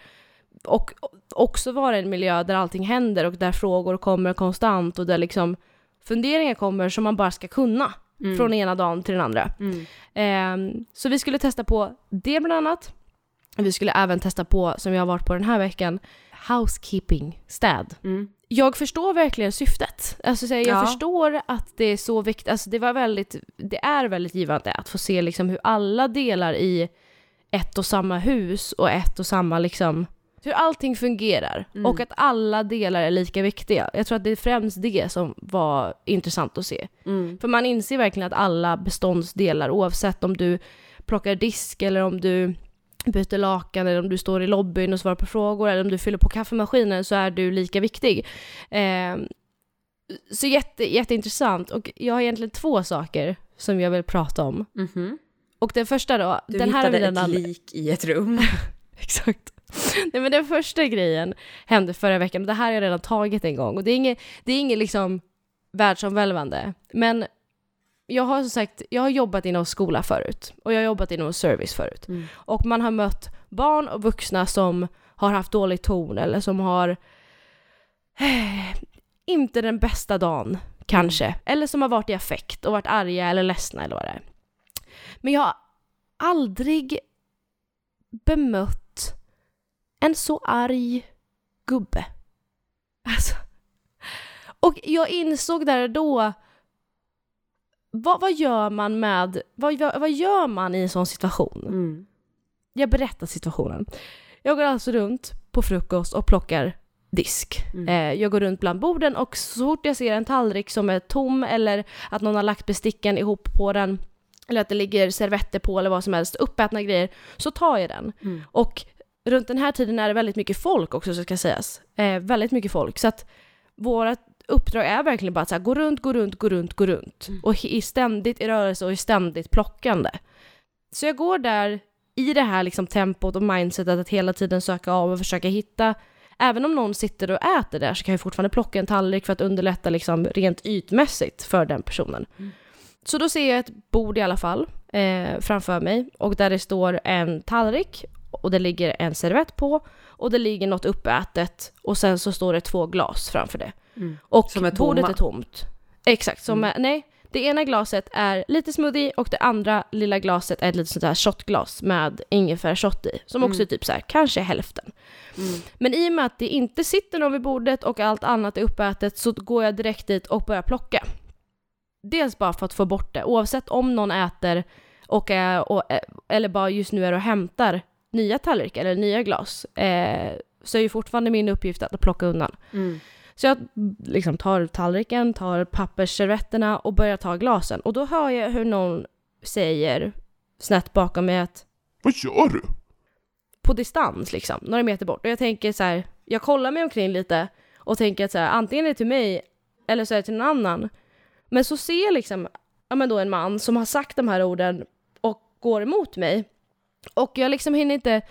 och också vara i en miljö där allting händer och där frågor kommer konstant och där liksom funderingar kommer som man bara ska kunna Mm. från ena dagen till den andra. Mm. Ehm, så vi skulle testa på det bland annat. Vi skulle även testa på, som jag har varit på den här veckan, housekeeping, städ. Mm. Jag förstår verkligen syftet. Alltså, här, jag Ja. förstår att det är så viktigt, alltså, det, var väldigt, det är väldigt givande att få se liksom, hur alla delar i ett och samma hus och ett och samma liksom, hur allting fungerar Mm. och att alla delar är lika viktiga. Jag tror att det är främst det som var intressant att se. Mm. För man inser verkligen att alla beståndsdelar, oavsett om du plockar disk eller om du byter lakan eller om du står i lobbyn och svarar på frågor eller om du fyller på kaffemaskinen så är du lika viktig. Eh, så jätte, jätteintressant och jag har egentligen två saker som jag vill prata om. Mhm. Och den första då, Du den här hittade redan... ett lik i ett rum. *laughs* Exakt. Nej men den första grejen hände förra veckan och det här har jag redan tagit en gång och det är inget, det är inget liksom världsomvälvande. Men jag har som sagt, jag har jobbat inom skola förut och jag har jobbat inom service förut. Mm. Och man har mött barn och vuxna som har haft dålig ton eller som har eh, inte den bästa dagen kanske. Eller som har varit i affekt och varit arga eller ledsna eller vad det är. Men jag har aldrig bemött en så arg gubbe. Alltså. Och jag insåg där och då, vad, vad gör man med, vad, vad, gör man i en sån situation? Mm. Jag berättar situationen. Jag går alltså runt på frukost och plockar disk. Mm. Eh, jag går runt bland borden och så fort jag ser en tallrik som är tom eller att någon har lagt besticken ihop på den eller att det ligger servetter på eller vad som helst, uppätna grejer, så tar jag den. Mm. Och runt den här tiden är det väldigt mycket folk också så ska sägas. Eh, väldigt mycket folk. Så att vårt uppdrag är verkligen bara att så här, gå runt, gå runt, gå runt, gå runt. Mm. Och i ständigt i rörelse och i ständigt plockande. Så jag går där i det här liksom tempot och mindsetet att hela tiden söka av och försöka hitta Även om någon sitter och äter där så kan jag fortfarande plocka en tallrik för att underlätta liksom rent ytmässigt för den personen. Mm. Så då ser jag ett bord i alla fall eh, framför mig och där det står en tallrik och det ligger en servett på och det ligger något uppätet och sen så står det två glas framför det. Mm. Och Som är bordet tomma. är tomt. Exakt, som Mm. är, nej. Det ena glaset är lite smoothie och det andra lilla glaset är ett litet sånt här shotglas med ingefärshot i. Som också Mm. är typ så här, kanske hälften. Mm. Men i och med att det inte sitter någon vid bordet och allt annat är uppätet så går jag direkt dit och börjar plocka. Dels bara för att få bort det, oavsett om någon äter och och, eller bara just nu är och hämtar nya tallrikar eller nya glas. Eh, så är ju fortfarande min uppgift att plocka undan. Mm. Så jag liksom tar tallriken, tar pappersservetterna och börjar ta glasen. Och då hör jag hur någon säger snett bakom mig att Vad gör du? på distans liksom, några meter bort. Och jag tänker så här, jag kollar mig omkring lite och tänker att så här, antingen är det till mig eller så är det till någon annan. Men så ser jag liksom, ja men då en man som har sagt de här orden och går emot mig. Och jag liksom hinner inte,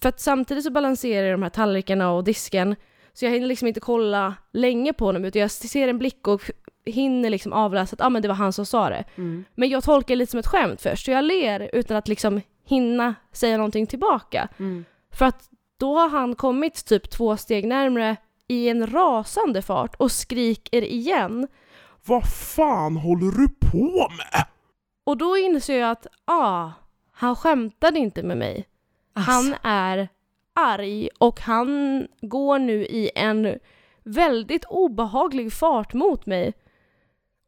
för att samtidigt så balanserar jag de här tallrikarna och disken, så jag hinner liksom inte kolla länge på honom utan jag ser en blick och hinner liksom avläsa att ah, men det var han som sa det. Mm. Men jag tolkar det lite som ett skämt först, så jag ler utan att liksom hinna säga någonting tillbaka. Mm. För att då har han kommit typ två steg närmre i en rasande fart och skriker igen. Vad fan håller du på med? Och då inser jag att, ah, han skämtade inte med mig. Alltså. Han är arg och han går nu i en väldigt obehaglig fart mot mig.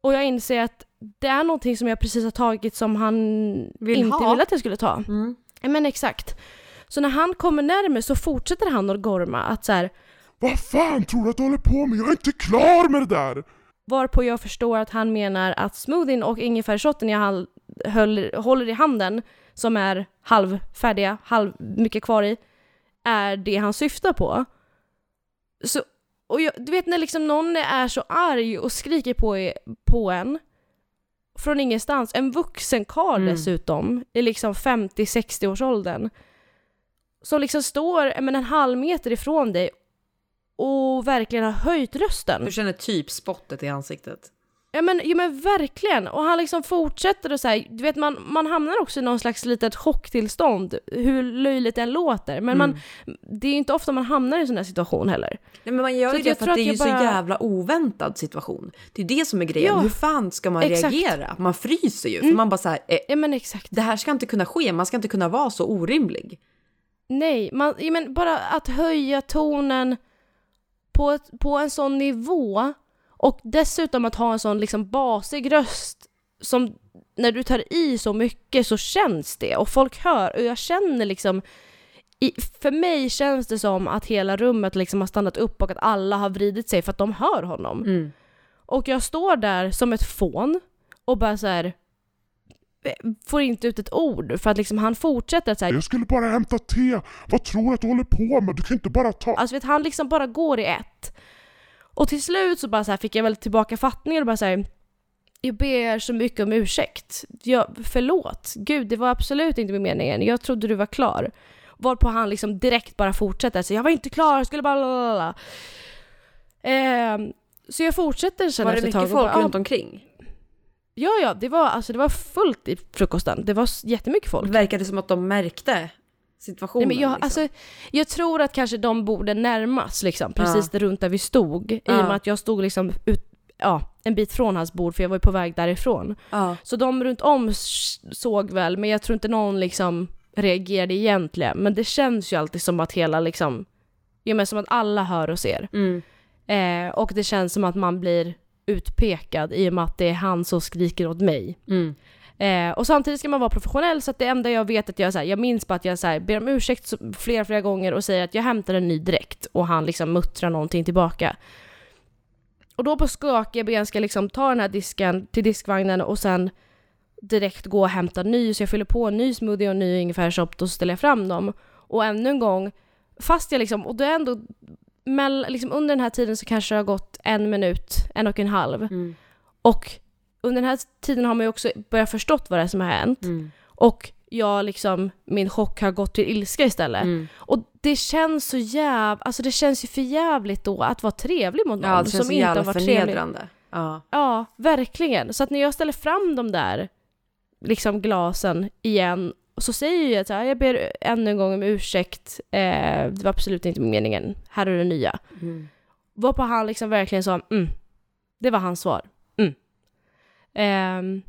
Och jag inser att det är någonting som jag precis har tagit som han Vill inte ha. ville att jag skulle ta. Mm. Men exakt. Så när han kommer närmare så fortsätter han att gorma att så här, Vad fan tror du att du håller på med? Jag är inte klar med det där! varpå jag förstår att han menar att smoothien och ingefärsshotten jag höll, håller i handen, som är halvfärdiga, halv mycket kvar i, är det han syftar på. Så, och jag, du vet när liksom någon är så arg och skriker på, på en från ingenstans, en vuxen karl Mm. dessutom, i liksom 50-60 års åldern som liksom står men en halv meter ifrån dig och verkligen har höjt rösten. Du känner typ spottet i ansiktet. Ja men, ja men verkligen! Och han liksom fortsätter och säga, du vet man, man hamnar också i någon slags litet chocktillstånd, hur löjligt det än låter. Men man, Mm. det är ju inte ofta man hamnar i en sån här situation heller. Nej men man gör Så ju det för att det är ju jag så bara- jävla oväntad situation. Det är det som är grejen. Ja, Hur fan ska man exakt. reagera? Man fryser ju. För Mm. man bara så här, eh, Ja men exakt. det här ska inte kunna ske. Man ska inte kunna vara så orimlig. Nej, man, ja, men bara att höja tonen på, ett, på en sån nivå och dessutom att ha en sån liksom basig röst som när du tar i så mycket så känns det och folk hör och jag känner liksom i, för mig känns det som att hela rummet liksom har stannat upp och att alla har vridit sig för att de hör honom. Mm. Och jag står där som ett fån och bara så här eh, får inte ut ett ord för att liksom han fortsätter att här, Jag skulle bara hämta te. Vad tror du att du håller på med? Du kan inte bara ta... Alltså vet, han liksom bara går i ett. Och till slut så bara så här fick jag väl tillbaka fattningen och bara säga jag ber så mycket om ursäkt. Jag, förlåt. Gud, det var absolut inte med meningen. Jag trodde du var klar. Varpå han liksom direkt bara fortsätter. Så jag var inte klar, jag skulle bara... Ehm, så jag fortsätter sen Var det mycket folk bara, runt omkring? Ja, ja, det var, alltså, det var fullt i frukosten. Det var jättemycket folk. Det som att de märkte situationen? Nej, men jag, liksom? alltså, jag tror att kanske de borde närmas liksom, precis där runt där vi stod. I och Ja. med att jag stod liksom ut, ja, en bit från hans bord för jag var ju på väg därifrån. ja. Så de runt om såg väl, men jag tror inte någon liksom reagerade egentligen. Men det känns ju alltid som att hela liksom, ja men som att alla hör och ser. Mm. Eh, och det känns som att man blir utpekad i och med att det är han som skriker åt mig. Mm. Eh, och samtidigt ska man vara professionell så att det enda jag vet att jag, så här, jag minns bara att jag så här, ber om ursäkt så- flera, flera gånger och säger att jag hämtar en ny direkt och han liksom muttrar någonting tillbaka. Och då på skakiga ben ska jag liksom ta den här disken till diskvagnen och sen direkt gå och hämta ny så jag fyller på en ny smoothie och en ny ingefärssop och så ställer jag fram dem. Och ännu en gång, fast jag liksom, och det är ändå mell, liksom under den här tiden så kanske det har gått en minut, en och en halv. Mm. Och under den här tiden har man ju också börjat förstått vad det är som har hänt. Mm. Och jag liksom, min chock har gått till ilska istället. Mm. Och det känns så jäv... Alltså det känns ju för jävligt då att vara trevlig mot någon Ja, som inte har varit trevlig. Ja. Ja, verkligen. Så att när jag ställer fram de där liksom glasen igen så säger jag här, jag ber ännu en gång om ursäkt, eh, det var absolut inte meningen, här är det nya. Mm. Varpå han liksom verkligen sa, mm, det var hans svar. Ehm,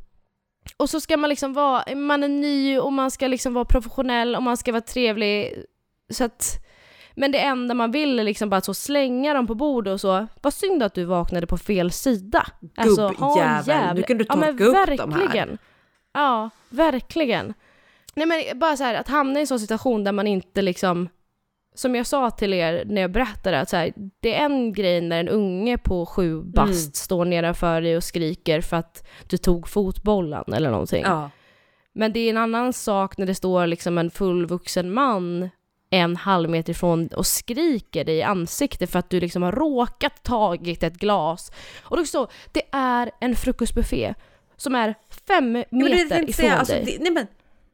och så ska man liksom vara, man är ny och man ska liksom vara professionell och man ska vara trevlig. Så att, men det enda man vill är liksom bara att så slänga dem på bordet och så. Vad synd att du vaknade på fel sida. Alltså, Gubbjävel, nu kan du ja, men torka upp de här. verkligen. Ja, verkligen. Nej men bara så här att hamna i en sån situation där man inte liksom som jag sa till er när jag berättade, att så här, det är en grej när en unge på sju bast Mm. står nedanför dig och skriker för att du tog fotbollen eller någonting. Ja. Men det är en annan sak när det står liksom en fullvuxen man en halv meter ifrån och skriker dig i ansiktet för att du liksom har råkat tagit ett glas. Och då så, det är en frukostbuffé som är fem Ja, men det meter ifrån säga, alltså, dig. det, nej men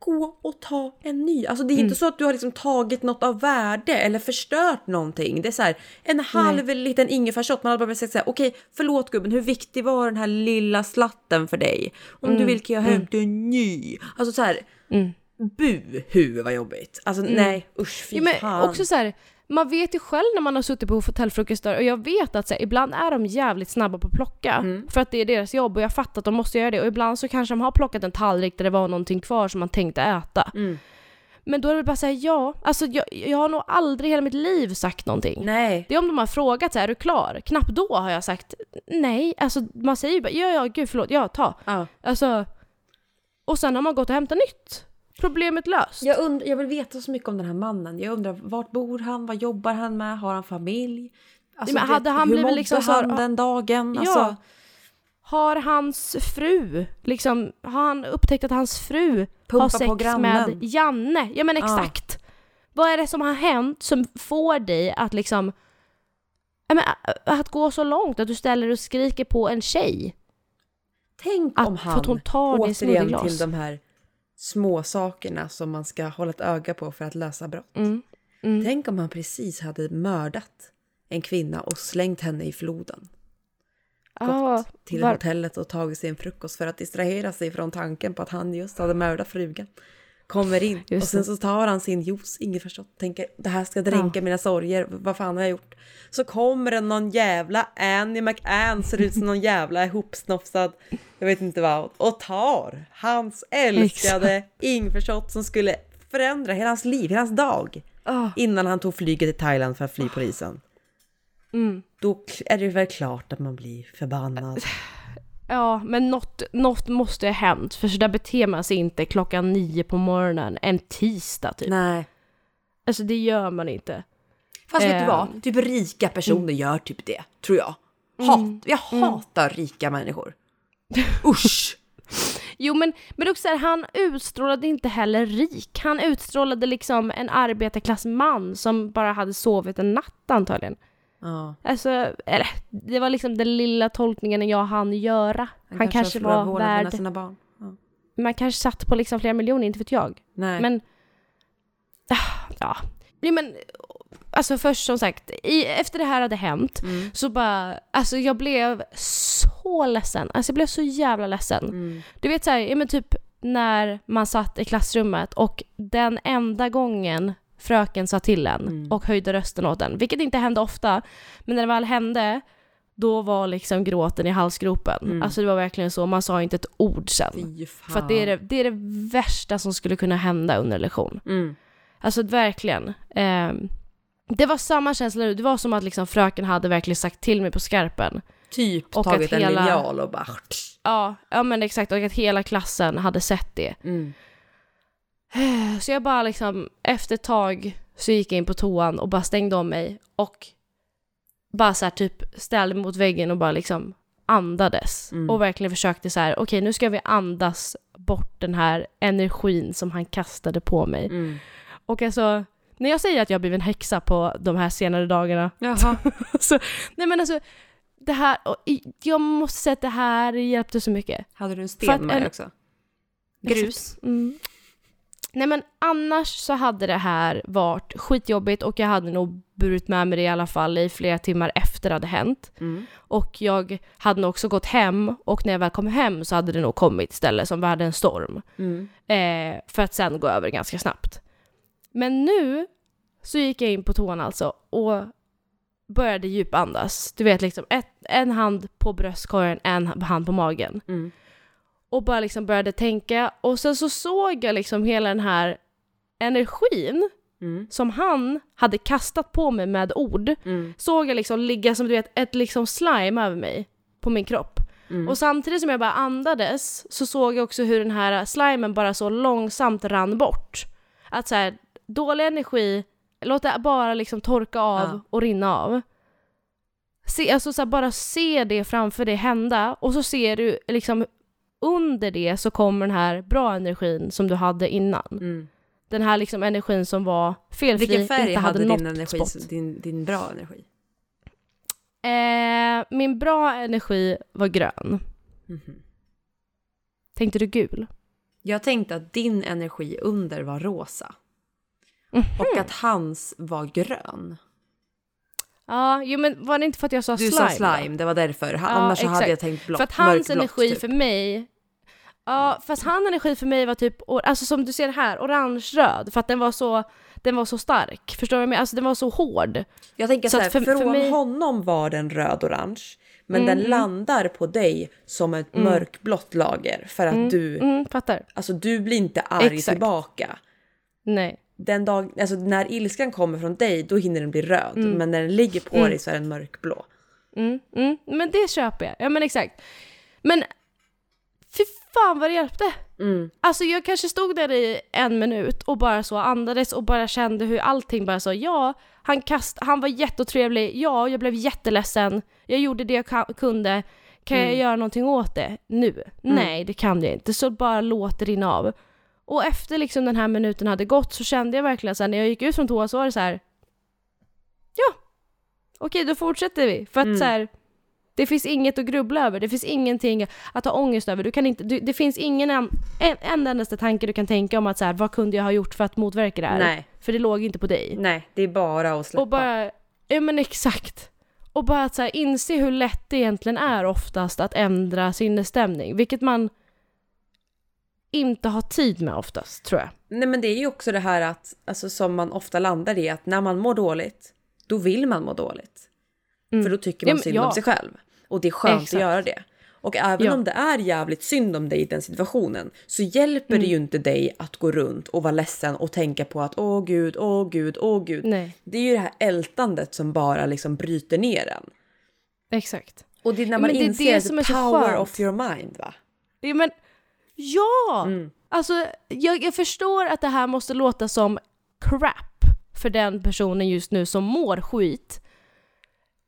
gå och ta en ny. Alltså det är Mm. inte så att du har liksom tagit något av värde eller förstört någonting. Det är så här, en halv liten ingefärsshot. Man hade bara sagt så här, okej förlåt gubben, hur viktig var den här lilla slatten för dig? Om du vill kan jag hämta en ny. Alltså så här, Mm. buhu vad jobbigt. Alltså nej usch fy Ja, men fan. också så här, man vet ju själv när man har suttit på hotellfrukostar och jag vet att så här, ibland är de jävligt snabba på att plocka Mm. för att det är deras jobb och jag fattar att de måste göra det och ibland så kanske de har plockat en tallrik där det var någonting kvar som man tänkte äta. Mm. Men då är det bara säga ja, alltså jag, jag har nog aldrig i hela mitt liv sagt någonting. Nej. Det är om de har frågat så här, är du klar? Knappt då har jag sagt nej, alltså man säger ju bara ja, ja, gud förlåt, ja, ta. Ja. Alltså, och sen har man gått och hämtat nytt. Problemet löst. Jag, und- jag vill veta så mycket om den här mannen. Jag undrar vart bor han? Vad jobbar han med? Har han familj? Alltså, men hade vet- han hur mådde liksom så- han den dagen? Ja. Alltså, Har hans fru, liksom, har han upptäckt att hans fru Pumpa har sex med Janne? Ja men exakt. Vad är det som har hänt som får dig att liksom, ja, men, att gå så långt att du ställer och skriker på en tjej? Tänk Att, om för han att hon tar återigen till de här små sakerna som man ska hålla ett öga på för att lösa brott. Mm. Mm. Tänk om han precis hade mördat en kvinna och slängt henne i floden. Ja, Till var- hotellet och tagit sig en frukost för att distrahera sig från tanken på att han just hade mördat frugan. Kommer in Just och sen så tar han sin juice, inget förstått, tänker det här ska dränka mina sorger, vad fan har jag gjort? Så kommer det någon jävla Annie McAnn, ser ut som någon jävla ihopsnofsad, jag vet inte vad, och tar hans älskade ingefärsshot som skulle förändra hela hans liv, hela hans dag. Ah. Innan han tog flyget till Thailand för att fly polisen. Mm. Då är det väl klart att man blir förbannad. Ja, men något, något måste ha hänt för så där beter man sig inte klockan nio på morgonen en tisdag typ. Nej. Alltså det gör man inte. Fast vet du vad? Typ rika personer gör typ det, tror jag. Hat, jag hatar rika människor. Usch! *laughs* Jo men, men också så här, han utstrålade inte heller rik. Han utstrålade liksom en arbetarklassman som bara hade sovit en natt antagligen. Ja, Alltså, eller det var liksom den lilla tolkningen jag hann göra. Han, kanske, har förlorat var värd, sina barn. Ja. man kanske satt på liksom flera miljoner, inte vet jag. Nej. Men, ah, ja. Nej, men, alltså först som sagt, i, efter det här hade hänt Mm. så bara, alltså jag blev så ledsen. Alltså jag blev så jävla ledsen. Mm. Du vet såhär, ja men typ när man satt i klassrummet och den enda gången fröken sa till en Mm. och höjde rösten åt en, vilket inte hände ofta, men när det väl hände då var liksom gråten i halsgropen. Mm. Alltså det var verkligen så, man sa inte ett ord sen. För att det är det, det är det värsta som skulle kunna hända under en lektion. Mm. Alltså verkligen. Ehm, det var samma känsla nu, det var som att liksom fröken hade verkligen sagt till mig på skarpen. Typ Och tagit att en hela- linjal och bara... Ja, ja men exakt, och att hela klassen hade sett det. Mm. Så jag bara liksom, efter ett tag så gick jag in på toan och bara stängde om mig och bara så här typ ställde mig mot väggen och bara liksom andades. Mm. Och verkligen försökte så här, okej nu ska vi andas bort den här energin som han kastade på mig. Mm. Och alltså, när jag säger att jag har blivit en häxa på de här senare dagarna, *laughs* så, nej men alltså, det här, jag måste säga att det här hjälpte så mycket. Hade du en sten med dig också? Grus? Mm. Nej men annars så hade det här varit skitjobbigt och jag hade nog burit med mig det i alla fall i flera timmar efter det hade hänt. Mm. Och jag hade nog också gått hem och när jag väl kom hem så hade det nog kommit istället som världens storm. Mm. Eh, för att sen gå över ganska snabbt. Men nu så gick jag in på toan alltså och började djupandas. Du vet liksom ett, en hand på bröstkorgen, en hand på magen. Mm. Och bara liksom började tänka och sen så såg jag liksom hela den här energin Mm. som han hade kastat på mig med ord. Mm. Såg jag liksom ligga som du vet ett liksom slime över mig på min kropp. Mm. Och samtidigt som jag bara andades så såg jag också hur den här slimen bara så långsamt rann bort. Att så här, dålig energi, låt det bara liksom torka av Ja. och rinna av. Se, alltså så här, bara se det framför dig hända och så ser du liksom under det så kommer den här bra energin som du hade innan. Mm. Den här liksom energin som var felfri, Vilken färg inte hade, hade något din energi, spott. din, din bra energi? Eh, min bra energi var grön. Mhm. Tänkte du gul? Jag tänkte att din energi under var rosa. Mhm. Och att hans var grön. Ja, jo men var det inte för att jag sa Du slime? sa då? slime, det var därför. Ja, Annars så hade exakt. jag tänkt blått. För att hans energi typ. för mig... Ja, fast hans energi för mig var typ, alltså som du ser här, orange-röd. För att den var så, den var så stark. Förstår du vad jag menar? Alltså den var så hård. Jag tänker Så så, här, för- för från mig- honom var den röd-orange. Men Mm, den landar på dig som ett mörkblått lager. För att du, Mm, fattar. alltså du blir inte arg Exakt. tillbaka. Nej. Den dag, alltså när ilskan kommer från dig då hinner den bli röd. Men när den ligger på dig så är den mörkblå. Mm, mm, men det köper jag. Ja men exakt. Men fy fan vad det hjälpte. Mm. Alltså jag kanske stod där i en minut och bara så andades och bara kände hur allting bara så, ja, han, kast, han var jätteotrevlig, ja, jag blev jätteledsen, jag gjorde det jag kunde, kan jag göra någonting åt det nu? Nej, det kan jag inte, så bara låt det rinna av. Och efter liksom den här minuten hade gått så kände jag verkligen så här, när jag gick ut från toa så var det så här. ja, okej då fortsätter vi. För att så här, det finns inget att grubbla över, det finns ingenting att ha ångest över. Du kan inte, du, det finns ingen en, en, en endaste tanke du kan tänka om att så här, vad kunde jag ha gjort för att motverka det här? Nej. För det låg inte på dig. Nej, det är bara att släppa. Och bara, ja men exakt. Och bara att så här, inse hur lätt det egentligen är oftast att ändra sinnesstämning, vilket man inte har tid med oftast, tror jag. Nej men det är ju också det här att, alltså som man ofta landar i, att när man mår dåligt, då vill man må dåligt. För då tycker Mm. Ja, man men- synd ja. om sig själv. Och det är skönt Exakt. att göra det. Och även Ja. om det är jävligt synd om dig i den situationen så hjälper Mm. det ju inte dig att gå runt och vara ledsen och tänka på att åh gud, åh gud, åh gud. Nej, Det är ju det här ältandet som bara liksom bryter ner en. exakt. Och det är när Ja, man men det inser det som är power skönt. of your mind va? Ja, men ja! Mm. Alltså, jag, jag förstår att det här måste låta som crap för den personen just nu som mår skit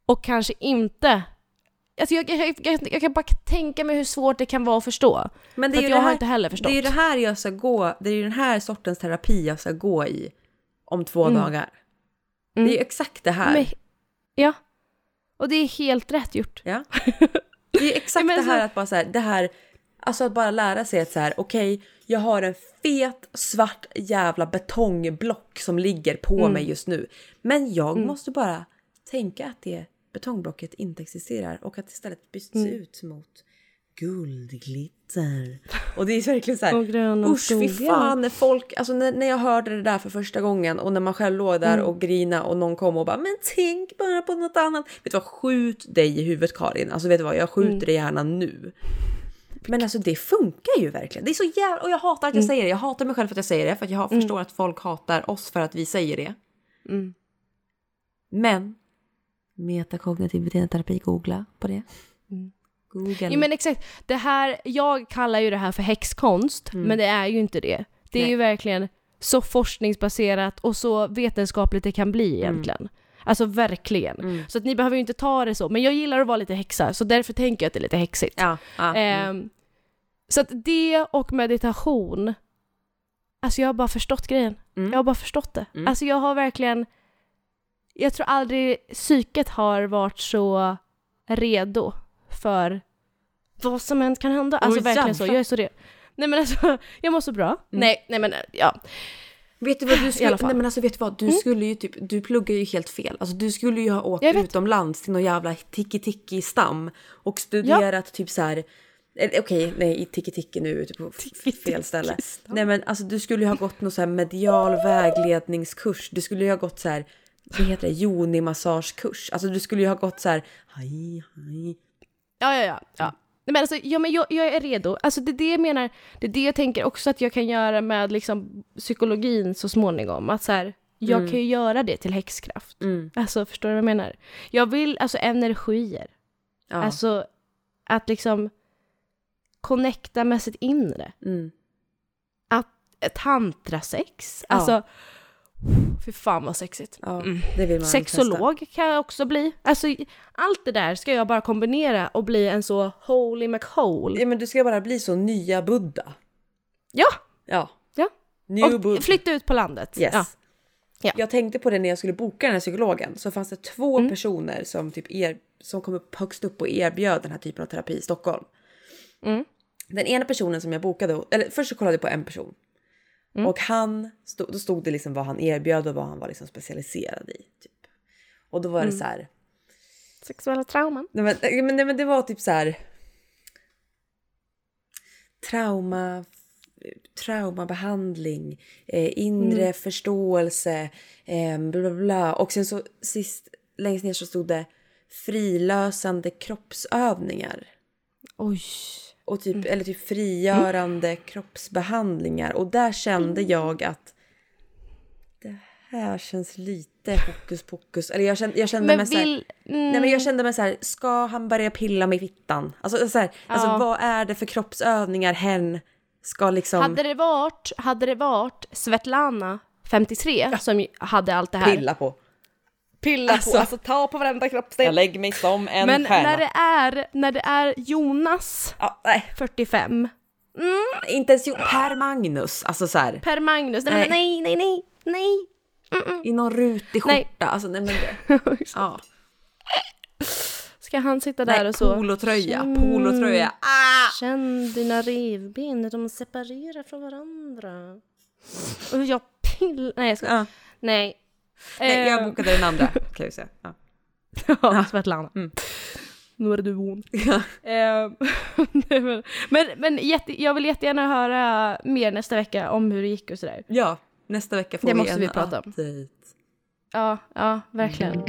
och kanske inte Alltså jag, jag, jag, jag kan bara tänka mig hur svårt det kan vara att förstå. Men För att jag har inte heller förstått. Det är ju det här jag ska gå, det är ju den här sortens terapi jag ska gå i om två Mm. dagar. Mm. Det är ju exakt det här. Men, ja. Och det är helt rätt gjort. Ja. *laughs* Det är exakt det här så- att bara så här, det här, alltså att bara lära sig att så här, okej, jag har en fet svart jävla betongblock som ligger på Mm. mig just nu. Men jag måste bara tänka att det betongblocket inte existerar och att istället byts Mm. ut mot guldglitter. Och det är verkligen så här, Och gröna usch fy fan när folk, alltså när, när jag hörde det där för första gången och när man själv låg där Mm. och grina och någon kom och bara men tänk bara på något annat. Vet du vad, skjut dig i huvudet Karin. Alltså vet du vad, jag skjuter Mm. dig gärna nu. Men alltså det funkar ju verkligen. Det är så jävla, och jag hatar att jag Mm. säger det. Jag hatar mig själv för att jag säger det för att jag förstår att folk hatar oss för att vi säger det. Mm. Men metakognitiv beteendeterapi, googla på det. Mm. Google. Ja men exakt, det här, jag kallar ju det här för häxkonst, men det är ju inte det. Det är Mm. Nej. ju verkligen så forskningsbaserat och så vetenskapligt det kan bli egentligen. Alltså verkligen. Mm. Så att ni behöver ju inte ta det så, men jag gillar att vara lite häxa, så därför tänker jag att det är lite häxigt. Ja, ja, mm. Ehm, så att det och meditation, alltså jag har bara förstått grejen. Mm. Jag har bara förstått det. Mm. Alltså jag har verkligen, jag tror aldrig psyket har varit så redo för vad som än kan hända. Alltså Åh, verkligen så, jag är så redo. Nej men alltså, jag mår så bra. Nej, nej men ja. Vet du vad du skulle, nej men alltså vet du vad, du skulle ju typ, du pluggar ju helt fel. Alltså du skulle ju ha åkt utomlands till någon jävla tiki-tiki-stam och studerat typ så här. eller Okej, nej, i tiki-tiki nu ute på f- fel ställe. Nej men alltså du skulle ju ha gått någon så här medial vägledningskurs. Du skulle ju ha gått så här, vad heter det, yoni-massagekurs. Alltså du skulle ju ha gått så här, hej, hej. Ja, ja, ja. ja. Men alltså, ja, men jag, jag är redo. Alltså, det är det jag menar. Det är det jag tänker också att jag kan göra med liksom, psykologin så småningom. Att så här, jag kan ju göra det till häxkraft. Mm. Alltså, förstår du vad jag menar? Jag vill, alltså energier. Ja. Alltså, att liksom connecta med sitt inre. mm. Att tantrasex. Ja. Alltså, fy fan vad sexigt. ja, Mm. det vill man testa. Sexolog kan jag också bli. Alltså, allt det där ska jag bara kombinera och bli en så holy McHole. Ja men du ska bara bli så nya Buddha. Ja! Ja. Ja. New Buddha. Och flytta ut på landet. Yes. Ja. Ja. Jag tänkte på det när jag skulle boka den här psykologen. Så fanns det två Mm. personer som, typ er, som kom upp högst upp och erbjöd den här typen av terapi i Stockholm. Mm. Den ena personen som jag bokade, eller först så kollade jag på en person. Mm. Och han, stod, då stod det liksom vad han erbjöd och vad han var liksom specialiserad i. Typ. Och då var Mm. det så här, Sexuella trauman. nej men, nej, men, nej, men det var typ så här. Trauma, traumabehandling, eh, inre Mm. förståelse, eh, bla bla bla. Och sen så sist längst ner så stod det frilösande kroppsövningar. Oj. Och typ, Mm. Eller typ frigörande kroppsbehandlingar. Och där kände jag att det här känns lite hokus pokus. Eller jag kände, jag kände Men mig så här, vill... Mm, Nej men jag kände mig så här, ska han börja pilla med fittan? Alltså, så här, alltså Ja. vad är det för kroppsövningar hen ska liksom hade, det varit, hade det varit Svetlana, 53, som ju hade allt det här. pilla på? Pilla Alltså. på, alltså ta på varenda kroppsdel. lägger mig som en Men när det, är, när det är Jonas, Ja, nej, 45, inte ens jo- Per Magnus. Alltså så här, Per Magnus, nej, Nej. nej, nej, nej, nej. i någon rutig skjorta. Nej. Alltså nej men det. *laughs* Ja. Ska han sitta där Nej, och så? polotröja, Mm. polotröja. Ah! Känn dina revben de separerar från varandra. Och jag pill... Nej jag ska... Ja. Nej. Nej, jag Eh, bokade den andra *laughs* kan vi säga. Ja. Ja, Svetlana. Mm. Nu är det du hon. *laughs* Ja. Eh, *laughs* nej, men men, jätte, jag vill jättegärna höra mer nästa vecka om hur det gick och sådär. ja, nästa vecka får Det vi måste en vi prata om. update. Ja, ja, verkligen.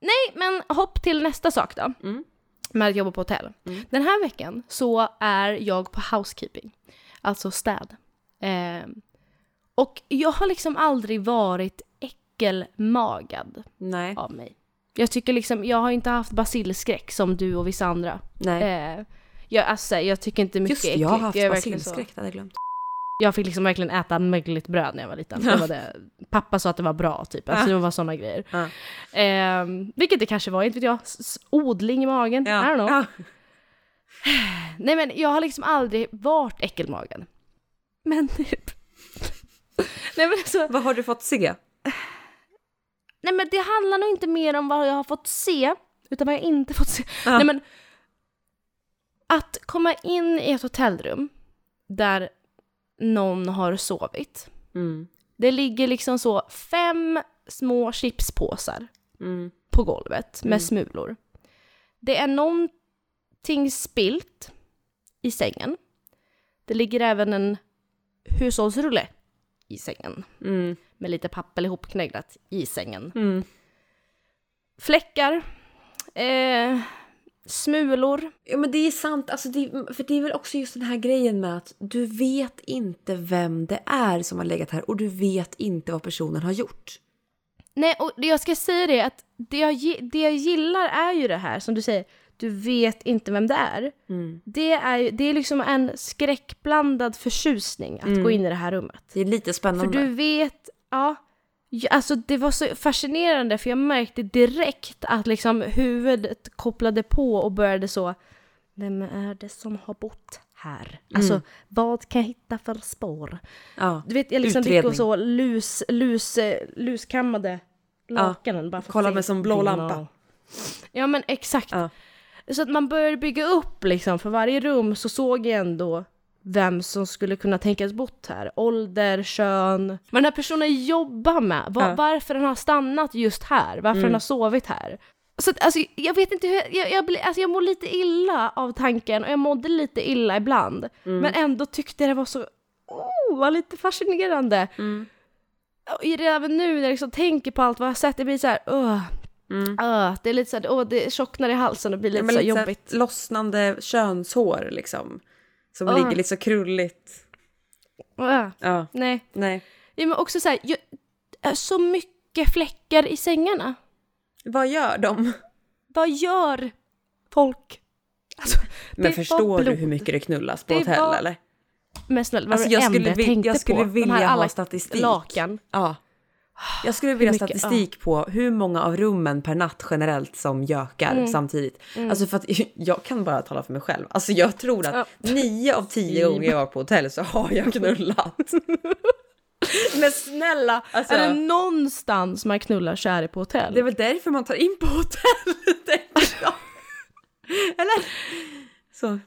Nej, men hopp till nästa sak då. Mm. Med att jobba på hotell. Mm. Den här veckan så är jag på housekeeping. Alltså städ. Eh, och jag har liksom aldrig varit äckelmagad Nej. av mig. Jag tycker liksom, jag har inte haft basilskräck som du och vissa andra. Nej. Eh, jag, alltså, jag tycker inte mycket Just äckligt. jag har haft så- basilskräck, det hade jag glömt. jag fick liksom verkligen äta mögligt bröd när jag var liten. Ja. Det var det. Pappa sa att det var bra typ. Alltså Ja. det var sådana grejer. Ja. Ehm, vilket det kanske var, inte vet jag. S- odling i magen, I don't know. Ja. Nej men jag har liksom aldrig varit äckelmagen. Men typ. Nej men alltså, Vad har du fått se? nej men det handlar nog inte mer om vad jag har fått se, utan vad jag inte fått se. Ja. Nej men. Att komma in i ett hotellrum där någon har sovit. Mm. Det ligger liksom så fem små chipspåsar Mm. på golvet med Mm. smulor. Det är någonting spilt i sängen. Det ligger även en hushållsrulle i sängen Mm. med lite papper ihopknögglat i sängen. Mm. Fläckar, eh, smulor. Ja men det är sant, alltså det, för det är väl också just den här grejen med att du vet inte vem det är som har legat här och du vet inte vad personen har gjort. Nej, och jag ska säga det att det jag, det jag gillar är ju det här som du säger, du vet inte vem det är. Mm. Det är, det är liksom en skräckblandad förtjusning att Mm. gå in i det här rummet. Det är lite För spännande. du vet, ja. ja, Alltså det var så fascinerande för jag märkte direkt att liksom huvudet kopplade på och började så. Vem är det som har bott här? Alltså Mm. vad kan jag hitta för spår? Ja. Du vet jag liksom gick Utredning. och så lus, lus, eh, luskammade lakanen. bara för att kolla med som blå lampa. Ja men exakt. Ja. Så att man började bygga upp liksom, för varje rum så såg jag ändå vem som skulle kunna tänkas bott här. Ålder, kön, vad den här personen jobbar med, var, Ja. varför den har stannat just här, varför den har sovit här. Så att, alltså, jag vet inte hur, jag, jag, blir- alltså, jag mår lite illa av tanken och jag mådde lite illa ibland. Men ändå tyckte jag det var så, oh, var lite fascinerande. Och i- även nu när jag liksom tänker på allt vad jag har sett, det blir så här, uh, uh, det är lite så här, åh, det tjocknar i halsen och blir lite Ja, så lite så jobbigt. lossnande könshår liksom. Som Ah. ligger lite så krulligt. Uh, Ja, nej. nej. Ja, men också så här, jag, äh, så mycket fläckar i sängarna. Vad gör de? Vad gör folk? Alltså, Men förstår du hur mycket det knullas på Det hotell var eller? Men snälla, vad Alltså, jag skulle jag tänkte jag skulle vilja ha statistik. Lakan. Ja. Jag skulle vilja mycket? statistik på hur många av rummen per natt generellt som gökar Mm. samtidigt. Alltså för att *laughs* jag kan bara tala för mig själv. Alltså jag tror att nio av tio gånger jag var på hotell så har jag knullat. *laughs* Men snälla, Alltså- är det någonstans man knullar så är det på hotell? Det är väl därför man tar in på hotell, *laughs* tänker jag. Eller? Så.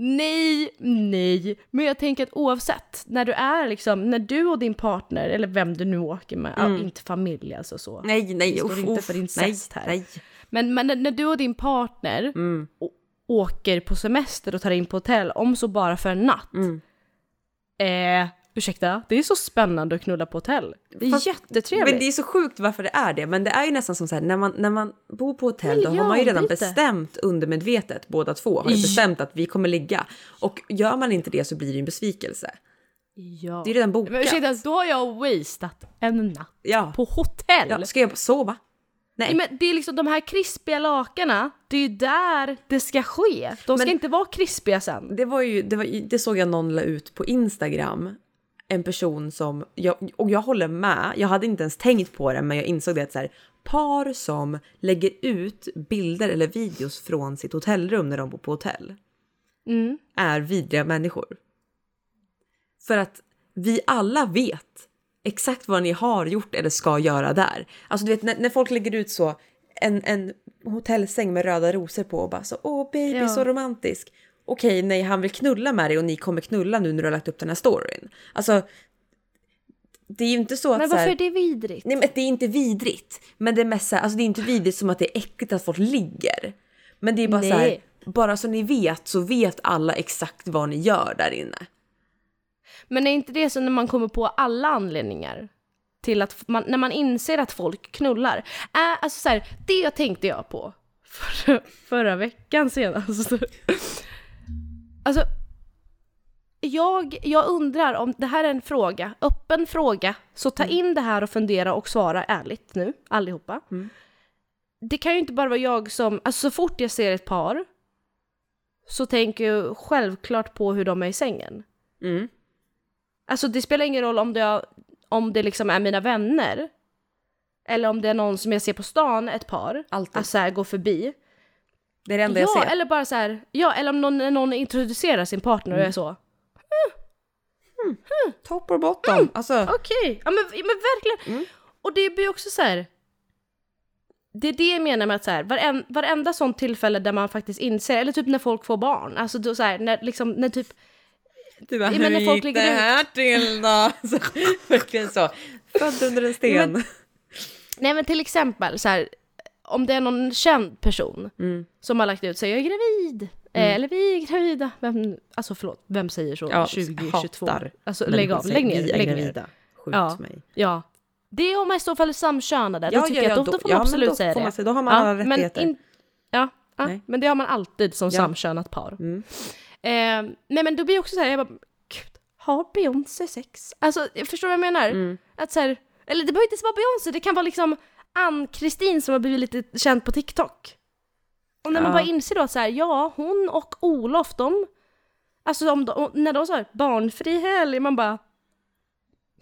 Nej, nej. Men jag tänker att oavsett, när du är liksom, när du och din partner, eller vem du nu åker med, ja, inte familj alltså så. Nej, nej, uff, inte uff, för nej, incest här. Nej. Men, men när- du och din partner Mm. åker på semester och tar in på hotell, om så bara för en natt. Mm. Eh, ursäkta, det är så spännande att knulla på hotell. Det är Fast- jättetrevligt. Men det är så sjukt varför det är det. Men det är ju nästan som så här, när man, när man bor på hotell då har man ju redan lite. bestämt undermedvetet, båda två har ju bestämt att vi kommer ligga. Och gör man inte det så blir det ju en besvikelse. Ja. Det är redan bokat. Men ursäkta, då har jag wastat en natt Ja. på hotell. ja. Ska jag sova? Nej. Nej, men det är liksom de här krispiga lakanen, det är ju där det ska ske. De ska Men- inte vara krispiga sen. Det var ju, det, var, det såg jag någon la ut på Instagram. En person som, jag, och jag håller med, jag hade inte ens tänkt på det men jag insåg det att så här, par som lägger ut bilder eller videos från sitt hotellrum när de bor på hotell Mm. är vidriga människor. För att vi alla vet exakt vad ni har gjort eller ska göra där. Alltså du vet när, när folk lägger ut så en, en hotellsäng med röda rosor på och bara så åh baby Ja. så romantisk. Okej, nej han vill knulla med dig och ni kommer knulla nu när du har lagt upp den här storyn. Alltså det är ju inte så att Men så här, varför är det vidrigt? Nej men det är inte vidrigt. Men det är mest så här, alltså det är inte vidrigt som att det är äckligt att folk ligger. Men det är bara så här, Nej. bara så ni vet så vet alla exakt vad ni gör där inne. Men är inte det så när man kommer på alla anledningar till att man, när man inser att folk knullar? Äh, alltså så här, det tänkte jag på *laughs* förra, förra veckan senast. Alltså, jag, jag undrar om det här är en fråga, öppen fråga, så ta in det här och fundera och svara ärligt nu, allihopa. Mm. Det kan ju inte bara vara jag som, alltså så fort jag ser ett par så tänker jag självklart på hur de är i sängen. Mm. Alltså det spelar ingen roll om det, om det liksom är mina vänner. Eller om det är någon som jag ser på stan, ett par. Alltid. Alltså så här, går förbi. Det är det enda Ja, jag ser. eller bara så här, ja, eller om någon, någon introducerar sin partner och är så. Top or bottom. Alltså, Okej, ja men, men verkligen. Mm. Och det blir också så här. Det är det jag menar med att så här, varen, varenda sånt tillfälle där man faktiskt inser, eller typ när folk får barn, alltså då så här, när liksom, när typ du bara, Ja, men när folk ligger det ut- här till då? Så, *laughs* verkligen så. Född under en sten. Men- Nej men till exempel så här, om det är någon känd person Mm. som har lagt ut sig, jag är gravid, eh, eller vi är gravida. Vem, alltså förlåt, vem säger så Ja, 2022? hatar Alltså Människor lägg av, lägg ner, lägg ner. gravida. Skjut Ja. mig. Ja. Det är om man i så fall är samkönade, då tycker jag att då, då får man ja, absolut då säga det. Säga- då har man alla men, rättigheter. in, ja, ja Nej. men det har man alltid som Ja. samkönat par. Mm. Eh, nej men då blir jag också så här, jag bara, gud, har Beyoncé sex? Alltså, jag förstår vad jag menar? Mm. Att så här, eller det behöver inte ens vara Beyoncé, det kan vara liksom Ann-Kristin som har blivit lite känd på TikTok. Och när man bara inser då att så här, ja, hon och Olof, de, alltså om de, när de sa barnfri helg, man bara,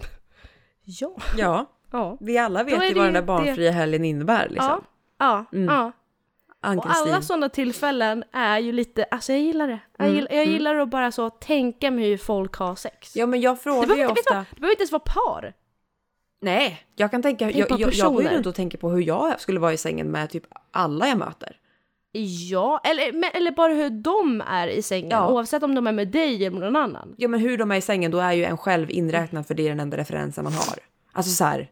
*laughs* ja, Ja, ja, vi alla vet ju vad den där barnfria helgen innebär. Liksom. ja, ja, Mm. ja. Och alla sådana tillfällen är ju lite, alltså jag gillar det. Jag, Mm, gillar, jag gillar att bara så tänka mig hur folk har sex. Ja men jag frågar ju ofta. det behöver inte ens vara par. Nej, jag kan tänka, Tänk jag, jag, jag går ju runt och tänker på hur jag skulle vara i sängen med typ alla jag möter. Ja, eller, men- eller bara hur de är i sängen. Ja. Oavsett om de är med dig eller med någon annan. Ja men hur de är i sängen, då är ju en själv inräknad för det är den enda referensen man har. Alltså så här.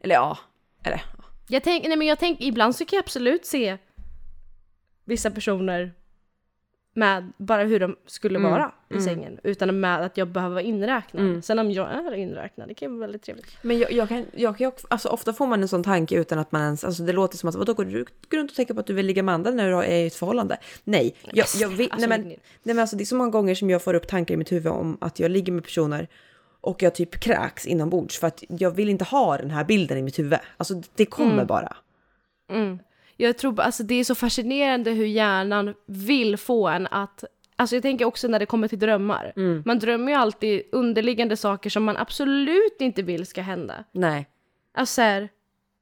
Eller ja. Eller Jag tänk, nej men jag tänk, ibland så kan jag absolut se vissa personer med bara hur de skulle Mm, vara i sängen. Utan med att jag behöver vara inräknad. Sen om jag är inräknad, det kan vara väldigt trevligt. Men jag, jag kan, jag kan ju också, alltså ofta får man en sån tanke utan att man ens, alltså det låter som att vadå går du runt och tänker på att du vill ligga med andra när du är i ett förhållande? Nej, jag, jag vill, alltså, nej, men, nej men alltså det är så många gånger som jag får upp tankar i mitt huvud om att jag ligger med personer och jag typ kräks inombords för att jag vill inte ha den här bilden i mitt huvud. Alltså det kommer bara. Jag tror alltså det är så fascinerande hur hjärnan vill få en att Alltså jag tänker också när det kommer till drömmar. Man drömmer ju alltid underliggande saker som man absolut inte vill ska hända. Nej. Alltså så här,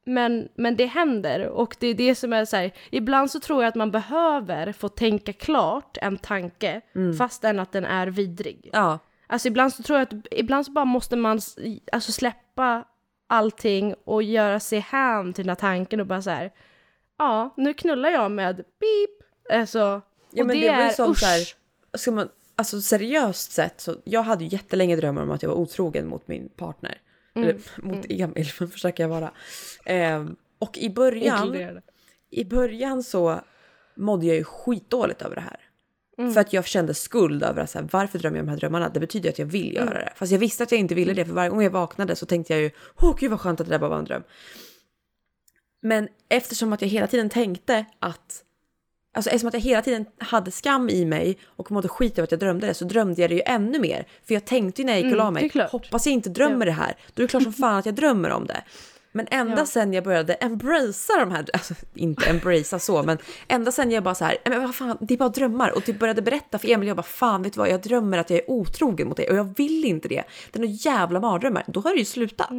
men, men det händer och det är det som är så här, ibland så tror jag att man behöver få tänka klart en tanke fastän att den är vidrig. Ja. Alltså ibland så tror jag att, ibland så bara måste man alltså släppa allting och göra sig hän till den här tanken och bara så här. Ja nu knullar jag med beep. Alltså, Ja och men det, det, är sånt usch. där, ska man, alltså seriöst sett så, jag hade ju jättelänge drömmar om att jag var otrogen mot min partner. Eller *laughs* mot Emil, *laughs* försöker jag vara. Ehm, och i början, i början så mådde jag ju skitdåligt över det här. För att jag kände skuld över att så här, varför drömmer jag de här drömmarna? Det betyder att jag vill göra det. Fast jag visste att jag inte ville det för varje gång jag vaknade så tänkte jag ju, åh gud vad skönt att det där bara var en dröm. Men eftersom att jag hela tiden tänkte att Alltså eftersom att jag hela tiden hade skam i mig och mådde skit över att jag drömde det så drömde jag det ju ännu mer. För jag tänkte ju när jag gick och la Mm, är mig, klart. hoppas jag inte drömmer det här. Då är det klart som fan att jag drömmer om det. Men ända Ja. sen jag började embracea de här, alltså inte embracea så, men ända sen jag bara så här, "Nej, men vad fan, det är bara drömmar. Och typ började berätta för Emil, jag bara fan vet du vad, jag drömmer att jag är otrogen mot dig och jag vill inte det. Det är några jävla mardrömmar. Då har det ju slutat.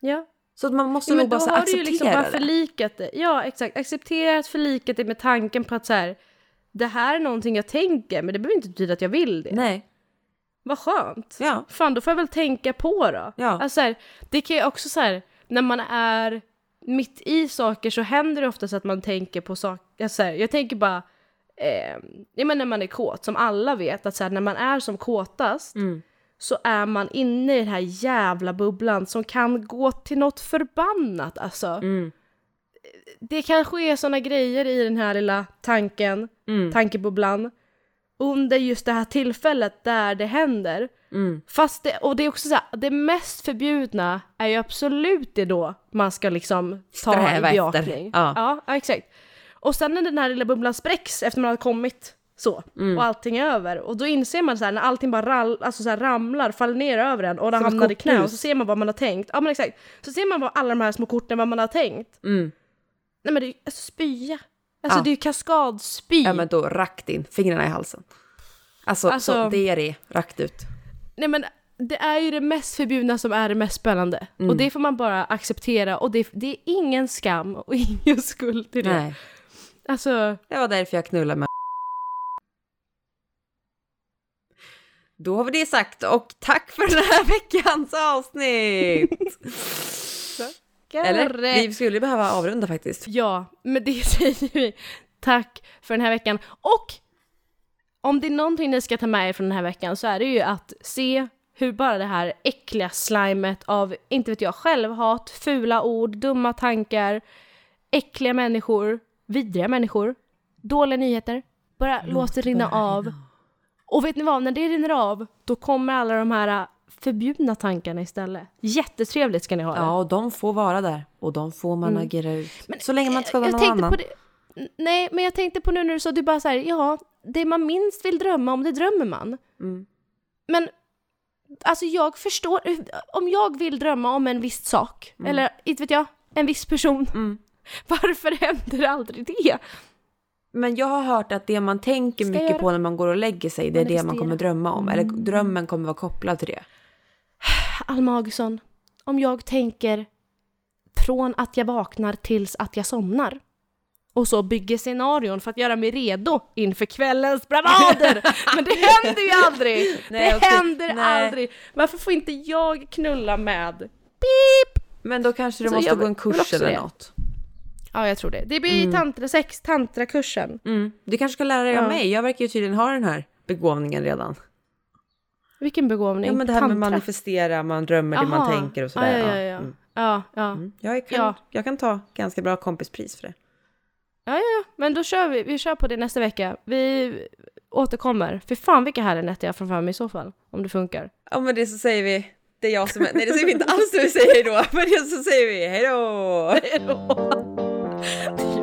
Ja. Så att man måste Ja, men nog bara då så här har du ju acceptera liksom bara det. förlikat det. Ja, exakt. Accepterat, förlikat det med tanken på att så här, det här är någonting jag tänker, men det behöver inte betyda att jag vill det. Nej, Vad skönt. ja. Fan, då får jag väl tänka på då. Ja. Alltså, så här, det kan ju också så här, när man är mitt i saker så händer det ofta så att man tänker på saker, alltså, här, jag tänker bara, eh, ja men när man är kåt, som alla vet, att så här, när man är som kåtast Mm. Så är man inne i den här jävla bubblan som kan gå till något förbannat alltså. Mm. Det kan ske såna grejer i den här lilla tanken, Mm. tankebubblan, under just det här tillfället där det händer. Mm. Fast det, och det är också så här, det mest förbjudna är ju absolut det då man ska liksom ta Sträva i. Ja. Ja, ja, exakt. Och sen när den här lilla bubblan spräcks efter man har kommit så, Mm. och allting är över, och då inser man så här när allting bara rall, alltså så här ramlar, faller ner över en och ett hamnar i knä och så ser man vad man har tänkt. Ja men exakt. Så ser man vad alla de här små korten, vad man har tänkt. Mm. Nej men det är ju alltså spya. Alltså Ja. det är ju kaskadspy. Ja men då rakt in, fingrarna i halsen. Alltså, Alltså- så det är det, rakt ut. Nej men det är ju det mest förbjudna som är det mest spännande. Mm. Och det får man bara acceptera och det, det är ingen skam och *laughs* ingen skuld till det. Nej, Alltså, det var därför jag knullade med Då har vi det sagt och tack för den här *laughs* veckans avsnitt! Eller? Vi skulle behöva avrunda faktiskt. Ja, men det *laughs* säger vi. Tack för den här veckan. Och om det är någonting ni ska ta med er från den här veckan så är det ju att se hur bara det här äckliga slimet av, inte vet jag, självhat, fula ord, dumma tankar, äckliga människor, vidriga människor, dåliga nyheter, bara låt det rinna av. Och vet ni vad, när det rinner av, då kommer alla de här äh, förbjudna tankarna istället. Jättetrevligt ska ni ha det. Ja, och de får vara där och de får man agera ut. så länge man inte skadar jag någon annan. Nej, men jag tänkte på nu när du sa, du bara så här, ja, det man minst vill drömma om, det drömmer man. Mm. Men, alltså jag förstår, om jag vill drömma om en viss sak, eller inte vet jag, en viss person, Mm. *laughs* varför händer aldrig det? Men jag har hört att det man tänker Ska mycket på när man går och lägger sig, det är det man kommer drömma om. Eller drömmen kommer vara kopplad till det. *sighs* Alma Augustsson, om jag tänker från att jag vaknar tills att jag somnar, och så bygger scenarion för att göra mig redo inför kvällens bravader. *laughs* Men det händer ju aldrig! Nej, det händer Nej. aldrig! Varför får inte jag knulla med pip? Men då kanske du Så måste jag gå en kurs eller det. något. Ja, jag tror det. Det blir tantra sex, tantrakursen. Mm. Du kanske ska lära dig av Ja. mig. Jag verkar ju tydligen ha den här begåvningen redan. Vilken begåvning. Ja, men det här med Tantra. manifestera, man drömmer det man Aha. tänker och sådär. Ja, ja, ja. Mm. Ja, ja. Mm. Jag, kan, Ja. jag kan ta ganska bra kompispris för det. Ja, ja, ja. Men då kör vi. Vi kör på det nästa vecka. Vi återkommer. För fan vilka härliga nätter jag har framför mig i så fall. Om det funkar. Ja men det så säger vi, det är jag som är, nej det säger vi inte alls när vi säger hejdå, *laughs* men det så säger vi hejdå! Hej då! *laughs* Oh.